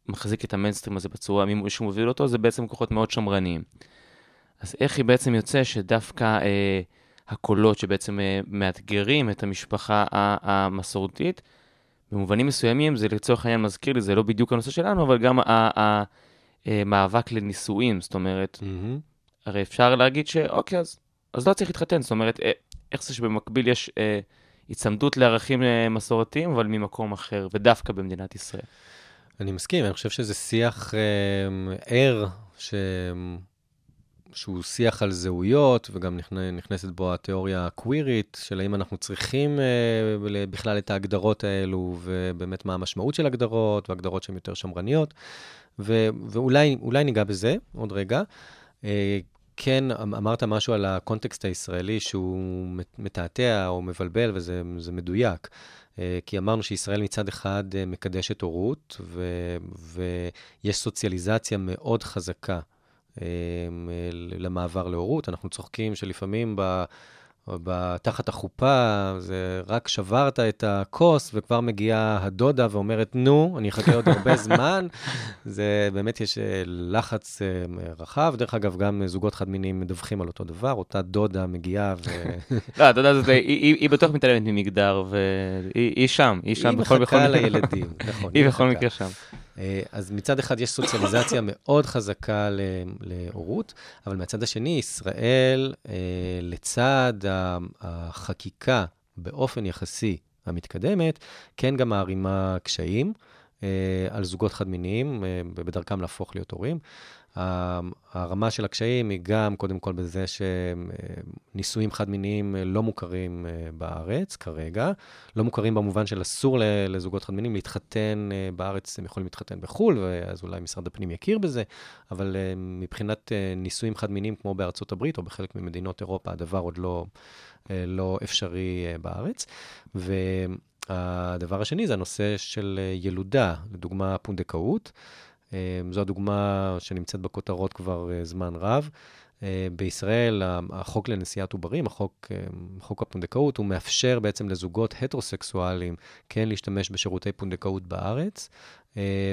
מחזיק את המיינסטרים הזה בצורה, מי שמוביל אותו, זה בעצם כוחות מאוד שמרניים. אז איך היא בעצם יוצא שדווקא אה, הקולות שבעצם אה, מאתגרים את המשפחה המסורתית, במובנים מסוימים זה לצורך העניין מזכיר לי, זה לא בדיוק הנושא שלנו, אבל גם המאבק לנישואים, זאת אומרת, מהמם. הרי אפשר להגיד שאוקיי, אז, אז לא צריך להתחתן. זאת אומרת, אה, איך זה שבמקביל יש אה, היצמדות לערכים אה, מסורתיים, אבל ממקום אחר, ודווקא במדינת ישראל. אני מסכים, אני חושב שזה שיח אה, ער, ש... שהוא שיח על זהויות, וגם נכנ... נכנסת בו התיאוריה הקווירית, של האם אנחנו צריכים אה, בכלל את ההגדרות האלו, ובאמת מה המשמעות של הגדרות, והגדרות שהן יותר שמרניות. ו- ואולי אולי ניגע בזה עוד רגע. כן, אמ- אמרת משהו על הקונטקסט הישראלי שהוא מת- מתעתע או מבלבל, וזה זה מדויק. אה, כי אמרנו שישראל מצד אחד אה, מקדשת הורות, ו- ויש סוציאליזציה מאוד חזקה אה, למעבר להורות. אנחנו צוחקים שלפעמים ב... ב- תחת החופה, זה רק שברת את הכוס וכבר מגיעה הדודה ואומרת, נו, אני אחכה עוד הרבה *laughs* זמן. זה באמת, יש אה, לחץ אה, רחב. דרך אגב, גם זוגות חד-מיניים מדווחים על אותו דבר, אותה דודה מגיעה ו... *laughs* לא, אתה יודע, זאת- היא- היא היא בטוח מתעלמת ממגדר, והיא היא שם, היא שם היא בכל בכל מחכה מקרה. לילדים, נכון. היא בכל מחכה. מקרה שם. אה, אז מצד אחד יש סוציאליזציה מאוד חזקה להורות, אבל מהצד השני, ישראל, אה, לצד החקיקה באופן יחסי המתקדמת, כן גם מערימה קשיים אה, על זוגות חד-מיניים בדרכם להפוך להיות הורים. הרמה של הקשיים היא גם, קודם כל, בזה שנישואים חד-מיניים אה, לא מוכרים אה, בארץ כרגע. לא מוכרים במובן של אסור לזוגות חד-מיניים להתחתן אה, בארץ, הם יכולים להתחתן בחו"ל, ואז אולי משרד הפנים יכיר בזה, אבל מבחינת נישואים חד-מיניים כמו בארצות הברית או בחלק ממדינות אירופה, הדבר עוד לא, לא אפשרי בארץ. והדבר השני זה הנושא של ילודה, לדוגמה פונדקאות. אה, זו הדוגמה שנמצאת בכותרות כבר אה, זמן רב. אה, בישראל, החוק לנשיאת עוברים, החוק, אה, חוק הפונדקאות, הוא מאפשר בעצם לזוגות הטרוסקסואליים כן להשתמש בשירותי פונדקאות בארץ,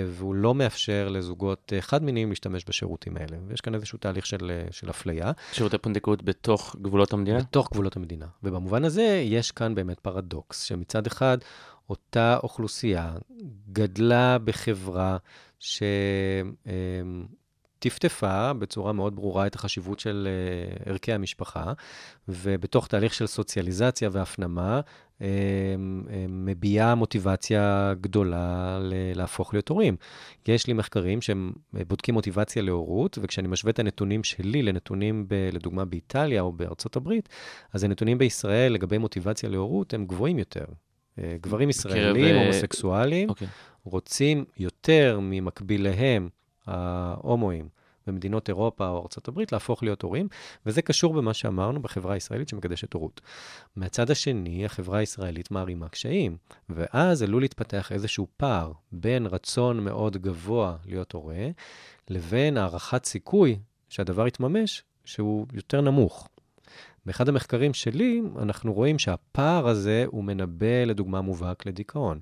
והוא לא מאפשר לזוגות חד-מיניים להשתמש בשירותים האלה. ויש כאן איזשהו תהליך של, של אפליה. שירותי פונדקאות בתוך גבולות המדינה? בתוך גבולות המדינה. ובמובן הזה, יש כאן באמת פרדוקס, שמצד אחד, אותה אוכלוסייה גדלה בחברה שטפטפה בצורה מאוד ברורה את החשיבות של אה, ערכי המשפחה, ובתוך תהליך של סוציאליזציה והפנמה, אה, אה, מביעה מוטיבציה גדולה להפוך להיות הורים. יש לי מחקרים שהם בודקים מוטיבציה להורות, וכשאני משווה את הנתונים שלי לנתונים, ב, לדוגמה, באיטליה או בארצות הברית, אז הנתונים בישראל לגבי מוטיבציה להורות הם גבוהים יותר. אה, גברים ישראלים, אה, הומוסקסואלים, אוקיי. רוצים יותר ממקביליהם, ההומואים, במדינות אירופה או ארה"ב, להפוך להיות הורים, וזה קשור במה שאמרנו בחברה הישראלית שמקדשת הורות. מהצד השני, החברה הישראלית מערימה קשיים, ואז עלול להתפתח איזשהו פער בין רצון מאוד גבוה להיות הורה, לבין הערכת סיכוי שהדבר יתממש, שהוא יותר נמוך. באחד המחקרים שלי, אנחנו רואים שהפער הזה הוא מנבא, לדוגמה, מובהק לדיכאון.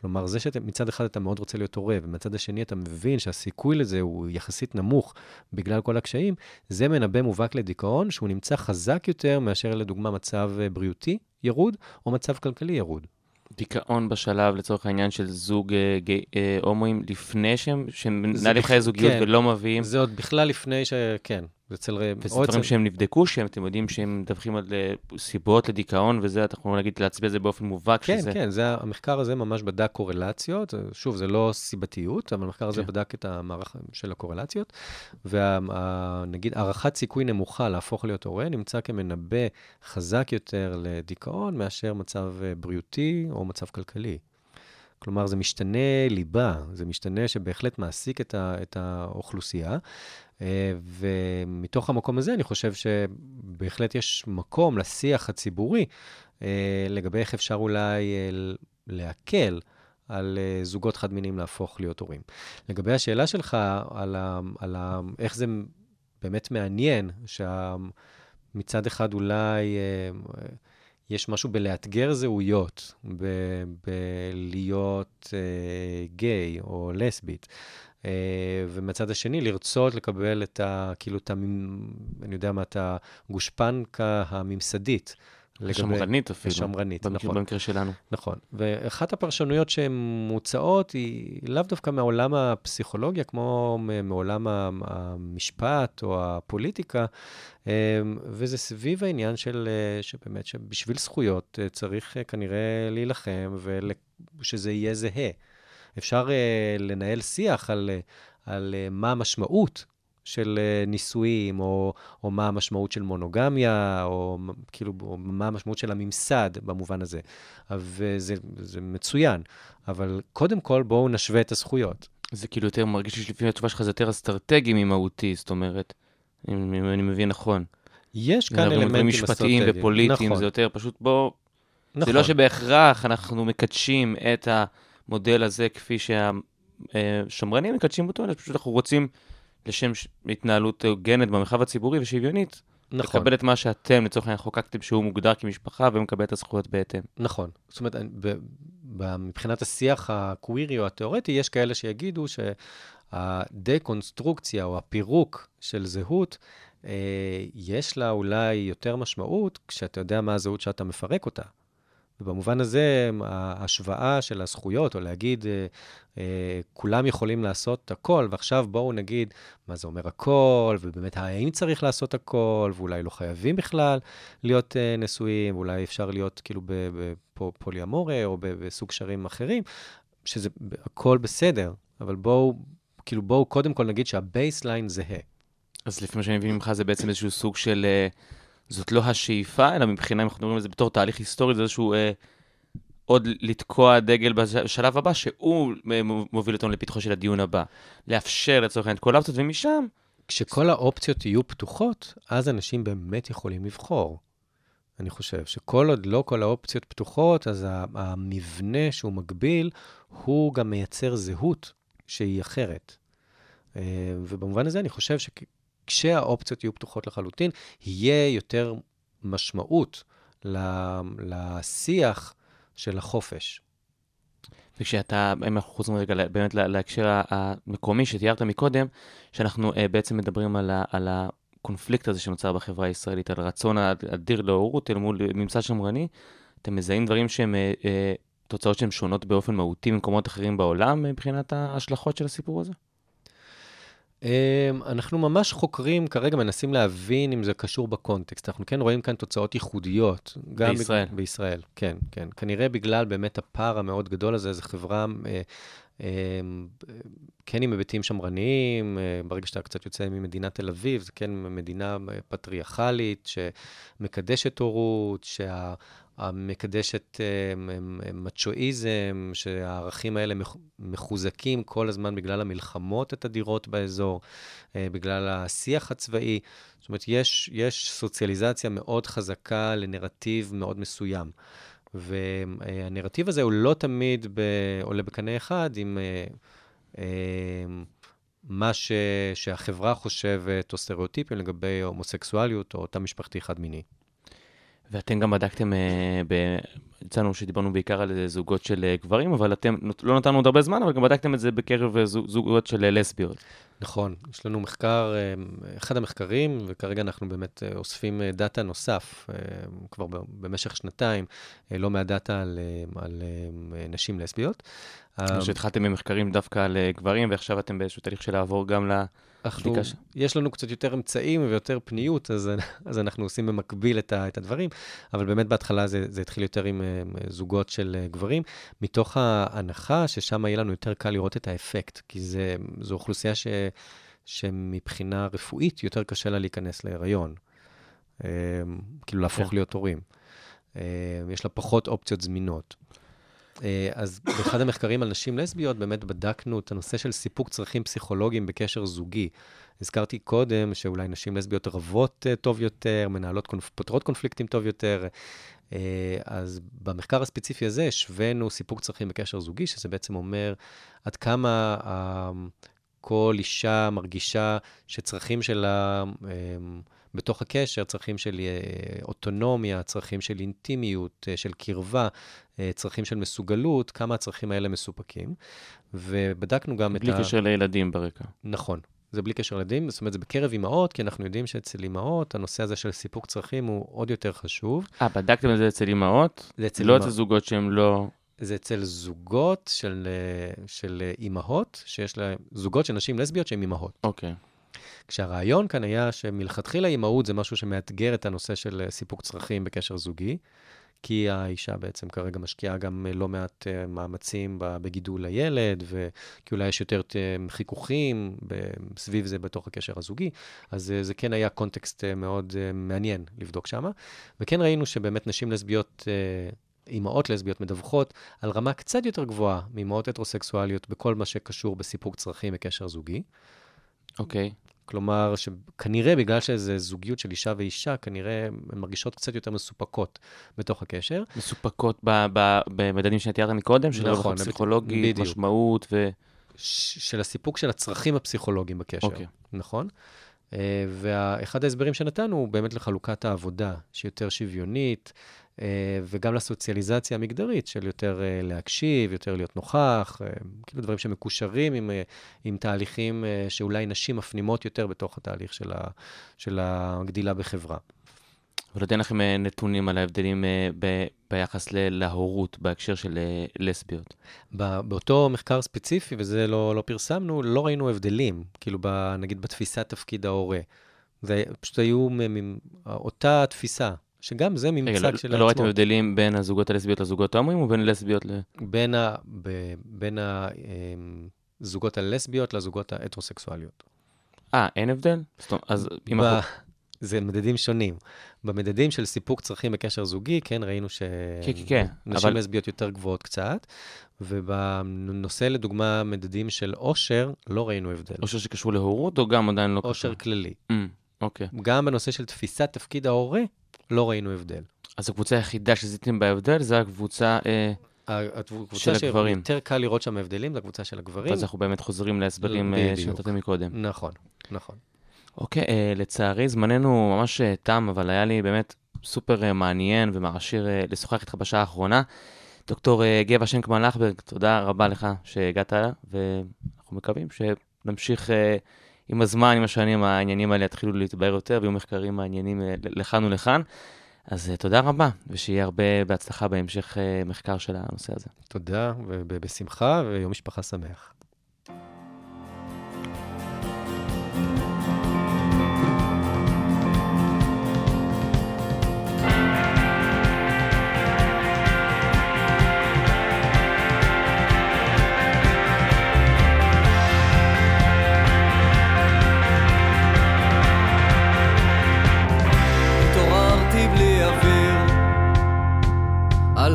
כלומר, זה שמצד אחד אתה מאוד רוצה להיות הורה, ומצד השני אתה מבין שהסיכוי לזה הוא יחסית נמוך בגלל כל הקשיים, זה מנבא מובהק לדיכאון שהוא נמצא חזק יותר מאשר לדוגמה מצב אה, בריאותי ירוד, או מצב כלכלי ירוד. דיכאון בשלב, לצורך העניין, של זוג אה, גיי- אה, הומואים, לפני שהם שהם מנהלים חיי זוגיות כן. ולא מביאים, זה עוד בכלל לפני ש... כן, אצל... וזה דברים שהם נבדקו, שהם, אתם יודעים שהם מדווחים על אה, סיבות לדיכאון וזה, אתה יכול להגיד, להצביע את זה באופן מובהק, כן, שזה... כן, זה, המחקר הזה ממש בדק קורלציות. שוב, זה לא סיבתיות, אבל המחקר הזה כן. בדק את המערך של הקורלציות. ונגיד, הערכת סיכוי נמוכה להפוך להיות הורה נמצא כמנבא חזק יותר לדיכאון מאשר מצב אה, בריאותי או מצב כלכלי. כלומר, זה משתנה ליבה, זה משתנה שבהחלט מעסיק את, ה, את האוכלוסייה. אה, ומתוך המקום הזה, אני חושב שבהחלט יש מקום לשיח הציבורי אה, לגבי איך אפשר אולי אה, להקל על זוגות חד-מיניים להפוך להיות הורים. לגבי השאלה שלך על, ה, על ה, איך זה באמת מעניין, שמצד אחד אולי אה, יש משהו בלאתגר זהויות, בלהיות אה, גיי או לסבית. Uh, ומצד השני, לרצות לקבל את ה... כאילו, את ה... אני יודע מה, את הגושפנקה הממסדית. לגבי- שמרנית אפילו. השמרנית, נכון. במקרה שלנו. נכון. ואחת הפרשנויות שהן מוצעות היא לאו דווקא מעולם הפסיכולוגיה, כמו מעולם המשפט או הפוליטיקה, אמ, וזה סביב העניין של, אה, שבאמת, שבשביל זכויות אה, צריך אה, כנראה להילחם ושזה יהיה זהה. אפשר אה, לנהל שיח על, אה, על אה, מה המשמעות של אה, נישואים, או, או מה המשמעות של מונוגמיה, או כאילו, או מה המשמעות של הממסד במובן הזה. וזה זה מצוין, אבל קודם כל בואו נשווה את הזכויות. זה כאילו יותר מרגיש לי שלפעמים התשובה שלך זה יותר אסטרטגי ממהותי, זאת אומרת, אם, אם אני מבין נכון. יש כאן אלמנטים משפטיים אסטרטגיים. ופוליטיים, נכון, זה יותר פשוט בוא... נכון. זה לא שבהכרח אנחנו מקדשים את המודל הזה כפי שהשמרנים מקדשים אותו, אלא פשוט אנחנו רוצים, לשם התנהלות הוגנת במרחב הציבורי ושוויונית, נכון. לקבל את מה שאתם, לצורך העניין, חוקקתם שהוא מוגדר כמשפחה ומקבל את הזכויות בהתאם. נכון. זאת אומרת, אני- ב- ב- מבחינת השיח הקווירי או התיאורטי, יש כאלה שיגידו שהדה-קונסטרוקציה או הפירוק של זהות, אה, יש לה אולי יותר משמעות כשאתה יודע מה הזהות שאתה מפרק אותה. ובמובן הזה, ההשוואה של הזכויות, או להגיד, אה, אה, כולם יכולים לעשות הכל, ועכשיו בואו נגיד מה זה אומר הכל, ובאמת האם צריך לעשות הכל, ואולי לא חייבים בכלל להיות אה, נשואים, ואולי אפשר להיות כאילו בפוליאמוריה, או בסוג קשרים אחרים, שזה הכל בסדר, אבל בואו, כאילו בואו קודם כל נגיד שה baseline זהה. אז לפי מה שאני מבין ממך, זה בעצם איזשהו סוג של... אה, זאת לא השאיפה, אלא מבחינה, אם אנחנו מדברים על זה בתור תהליך היסטורי, זה איזשהו... אה, עוד לתקוע דגל בשלב הבא, שהוא אה, מוביל אותנו לפתחו של הדיון הבא. לאפשר לצורך העניין את כל האופציות, ומשם כשכל האופציות יהיו פתוחות, אז אנשים באמת יכולים לבחור. אני חושב שכל עוד לא כל האופציות פתוחות, אז המבנה שהוא מגביל, הוא גם מייצר זהות שהיא אחרת. אה, ובמובן הזה אני חושב שכשהאופציות יהיו פתוחות לחלוטין, יהיה יותר משמעות לשיח של החופש. וכשאתה, אם אנחנו חוזרים רגע באמת לה- להקשר המקומי שתיארת מקודם, שאנחנו uh, בעצם מדברים על, ה, על הקונפליקט הזה שנוצר בחברה הישראלית, על הרצון האדיר להורות אל מול ממסד שמרני, אתם מזהים דברים שהם uh, uh, תוצאות שהן שונות באופן מהותי ממקומות אחרים בעולם מבחינת ההשלכות של הסיפור הזה? אמ, אנחנו ממש חוקרים, כרגע מנסים להבין אם זה קשור בקונטקסט. אנחנו כן רואים כאן תוצאות ייחודיות. גם בישראל. בג... בישראל, כן, כן. כנראה בגלל באמת הפער המאוד גדול הזה, זו חברה אה, אה, כן עם היבטים שמרניים, אה, ברגע שאתה קצת יוצא ממדינת תל אביב, זה כן מדינה אה, פטריארכלית, שמקדשת הורות, שה... המקדשת אה, מצ'ואיזם, שהערכים האלה מח- מחוזקים כל הזמן בגלל המלחמות התדירות באזור, אה, בגלל השיח הצבאי. זאת אומרת, יש, יש סוציאליזציה מאוד חזקה לנרטיב מאוד מסוים. והנרטיב הזה הוא לא תמיד ב... עולה בקנה אחד עם אה, מה ש... שהחברה חושבת, או סטריאוטיפים לגבי הומוסקסואליות, או תא משפחתי חד-מיני. ואתם גם בדקתם, אה. יצאנו שדיברנו בעיקר על אה, זוגות של אה, גברים, אבל אתם, לא נתנו עוד הרבה זמן, אבל גם בדקתם את זה בקרב אה, זוג- זוגות של אה, לסביות. נכון, יש לנו מחקר, אה, אחד המחקרים, וכרגע אנחנו באמת אה, אוספים אה, data נוסף, אה, כבר במשך שנתיים, אה, לא מעט data על, אה, על אה, נשים לסביות. אה, שהתחלתם במחקרים דווקא על אה, גברים, ועכשיו אתם באיזשהו תהליך של לעבור גם ל... אנחנו, בדיקה יש לנו קצת יותר אמצעים ויותר פניות, אז, *laughs* אז אנחנו עושים במקביל את, ה, את הדברים, אבל באמת בהתחלה זה, זה התחיל יותר עם אה, זוגות של אה, גברים, מתוך ההנחה ששם יהיה לנו יותר קל לראות את האפקט, כי זה, זו אוכלוסייה ש, שמבחינה רפואית יותר קשה לה להיכנס להיריון, אה, כאילו להפוך כן. להיות הורים. אה, יש לה פחות אופציות זמינות. אה, אז באחד המחקרים על נשים לסביות, באמת בדקנו את הנושא של סיפוק צרכים פסיכולוגיים בקשר זוגי. הזכרתי קודם שאולי נשים לסביות רבות אה, טוב יותר, מנהלות, קונפ... פותרות קונפליקטים טוב יותר. אה, אז במחקר הספציפי הזה השווינו סיפוק צרכים בקשר זוגי, שזה בעצם אומר עד כמה כל אישה מרגישה שצרכים שלה בתוך הקשר, צרכים של אה, אוטונומיה, צרכים של אינטימיות, אה, של קרבה, אה, צרכים של מסוגלות, כמה הצרכים האלה מסופקים. ובדקנו גם את בלי ה... קשר לילדים ברקע. נכון. זה בלי קשר לילדים, זאת אומרת, זה בקרב אימהות, כי אנחנו יודעים שאצל אימהות הנושא הזה של סיפוק צרכים הוא עוד יותר חשוב. אה, בדקתם את זה אצל אימהות? זה אצל לא אימא- אצל זוגות שהם לא... זה אצל זוגות של, של אימהות, שיש להם, זוגות של נשים לסביות שהן אימהות. אוקיי. כשהרעיון כאן היה שמלכתחילה אימהות זה משהו שמאתגר את הנושא של אה, סיפוק צרכים בקשר זוגי, כי האישה בעצם כרגע משקיעה גם אה, לא מעט אה, מאמצים בגידול הילד, וכי אולי יש יותר חיכוכים סביב זה בתוך הקשר הזוגי, אז זה כן היה קונטקסט מאוד מעניין לבדוק שמה. וכן ראינו שבאמת נשים לסביות, אימהות לסביות מדווחות על רמה קצת יותר גבוהה מאימהות הטרוסקסואליות בכל מה שקשור בסיפוק צרכים בקשר זוגי. אוקיי. כלומר, שכנראה בגלל שזה זוגיות של אישה ואישה, כנראה הן מרגישות קצת יותר מסופקות בתוך הקשר. מסופקות ב- ב- במדדים שתיארת מקודם, של נכון, רווחה פסיכולוגית, בדיוק. משמעות ו... של הסיפוק של הצרכים הפסיכולוגיים בקשר. אוקיי. נכון? אה, ואחד ההסברים שנתנו הוא באמת לחלוקת העבודה, שהיא יותר שוויונית, וגם לסוציאליזציה המגדרית של יותר אה, להקשיב, יותר להיות נוכח, אה, כאילו דברים שמקושרים עם, אה, עם תהליכים אה, שאולי נשים מפנימות יותר בתוך התהליך של, ה, של הגדילה בחברה. אבל אין לכם אה, נתונים על ההבדלים אה, ב- ביחס ל- להורות בהקשר של אה, לסביות. באותו מחקר ספציפי, וזה לא, לא פרסמנו, לא ראינו הבדלים, כאילו, ב, נגיד בתפיסת תפקיד ההורה. זה פשוט היו אותה תפיסה, שגם זה ממצא לא- כשלעצמו. לא ראיתם הבדלים בין הזוגות הלסביות לזוגות ההומואים, או בין לסביות ל... בין, ה, ב, בין הזוגות הלסביות לזוגות ההטרוסקסואליות. אה, אין הבדל? אז אם ב... אנחנו... זה מדדים שונים. במדדים של סיפוק צרכים בקשר זוגי, כן, ראינו ש... כן, כן, כן, נשים אבל- לסביות יותר גבוהות קצת, ובנושא, לדוגמה, מדדים של עושר, לא ראינו הבדל. אושר שקשור להורות, או גם עדיין לא עושר קשור? כללי. Mm, אוקיי. גם בנושא של תפיסת תפקיד ההורה, לא ראינו הבדל. אז הקבוצה היחידה שזיהיתם בהבדל זה הקבוצה, אה, הקבוצה של הגברים. שיותר קל לראות שם הבדלים, זה הקבוצה של הגברים. ואז אנחנו באמת חוזרים להסברים אה. שנתתם מקודם. נכון, נכון. אוקיי, אה, לצערי זמננו ממש אה, תם, אבל היה לי באמת סופר מעניין ומעשיר לשוחח איתך בשעה האחרונה. דוקטור גבע שנקמן לחברג, תודה רבה לך שהגעת, ואנחנו מקווים שנמשיך עם הזמן, עם השנים, העניינים האלה יתחילו להתבהר יותר, ויהיו מחקרים מעניינים אה, לכאן ולכאן. אז אה, תודה רבה, ושיהיה הרבה בהצלחה בהמשך אה, מחקר של הנושא הזה. תודה, ובשמחה, ויום משפחה שמח.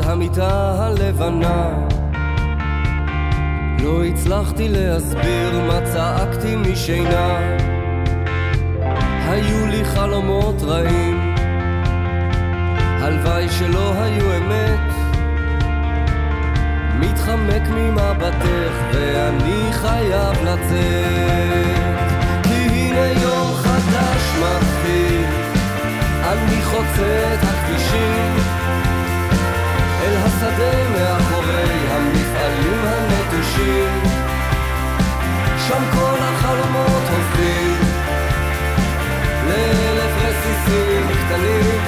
המיטה הלבנה. לא הצלחתי להסביר מה צעקתי משינה. היו לי חלומות רעים. הלוואי שלא היו אמת. מתחמק ממבטך ואני חייב לצאת. כי הנה יום חדש מתחיל. אני חוצה את הכבישים השדה מאחורי המפעלים הנטושים שם כל החלומות הופכים לאלף רסיסים קטנים.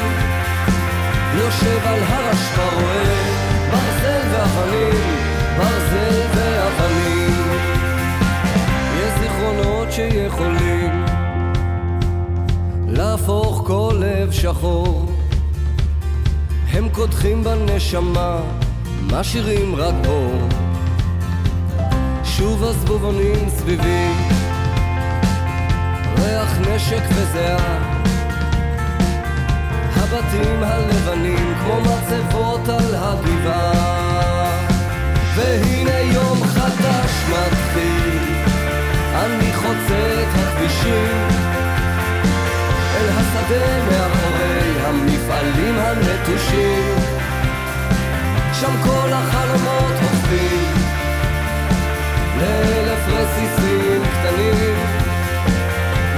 יושב על הר אשפה רואה ברזל ואבנים, ברזל ואבנים. יש זיכרונות שיכולים להפוך כל לב שחור קודחים בנשמה, משאירים רק אור. שוב הזבובונים סביבי ריח נשק וזיעה. הבתים הלבנים כמו מצבות על הגבעה והנה יום חדש מתחיל אני חוצה את הכבישים. אל השדה מאחורי המפעלים הנטושים. שם כל החלומות הופכים לאלף רסיסים קטנים.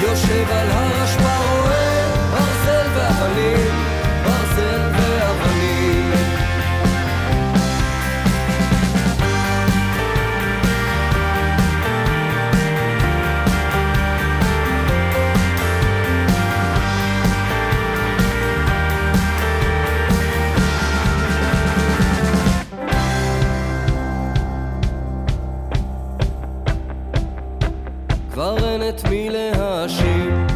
יושב על הר אשפה רואה ברזל ואבנים, ברזל את מי להאשים.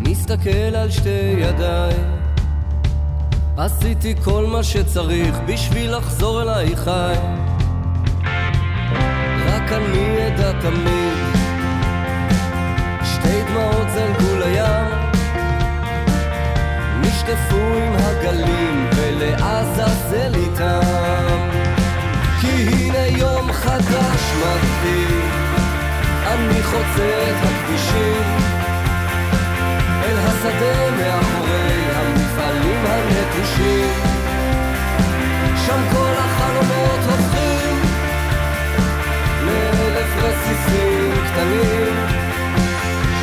מסתכל על שתי ידיי. עשיתי כל מה שצריך בשביל לחזור אליי חי. רק אני אדע תמיד? שתי דמעות זלגו לים. ירדפו עם הגלים ולעזאזל איתם. כי הנה יום חדש מתחיל, אני חוצה את הכבישים אל השדה מאחורי המפעלים הנטושים. שם כל החלומות הופכים לאלף רסיסים קטנים.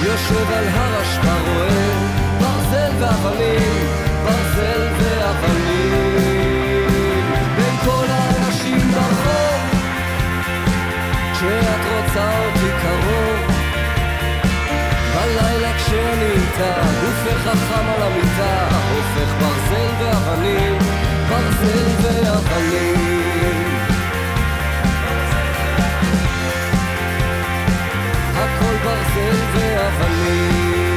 יושב על הר אשפה רואה ברזל ואבנים, ברזל ואבנים. בין כל האנשים ברחוב, כשאת רוצה אותי קרוב, המיטה, גופה חכם על המיטה, הופך ברזל ואבנים, ברזל ואבנים. הכל ברזל ואבנים.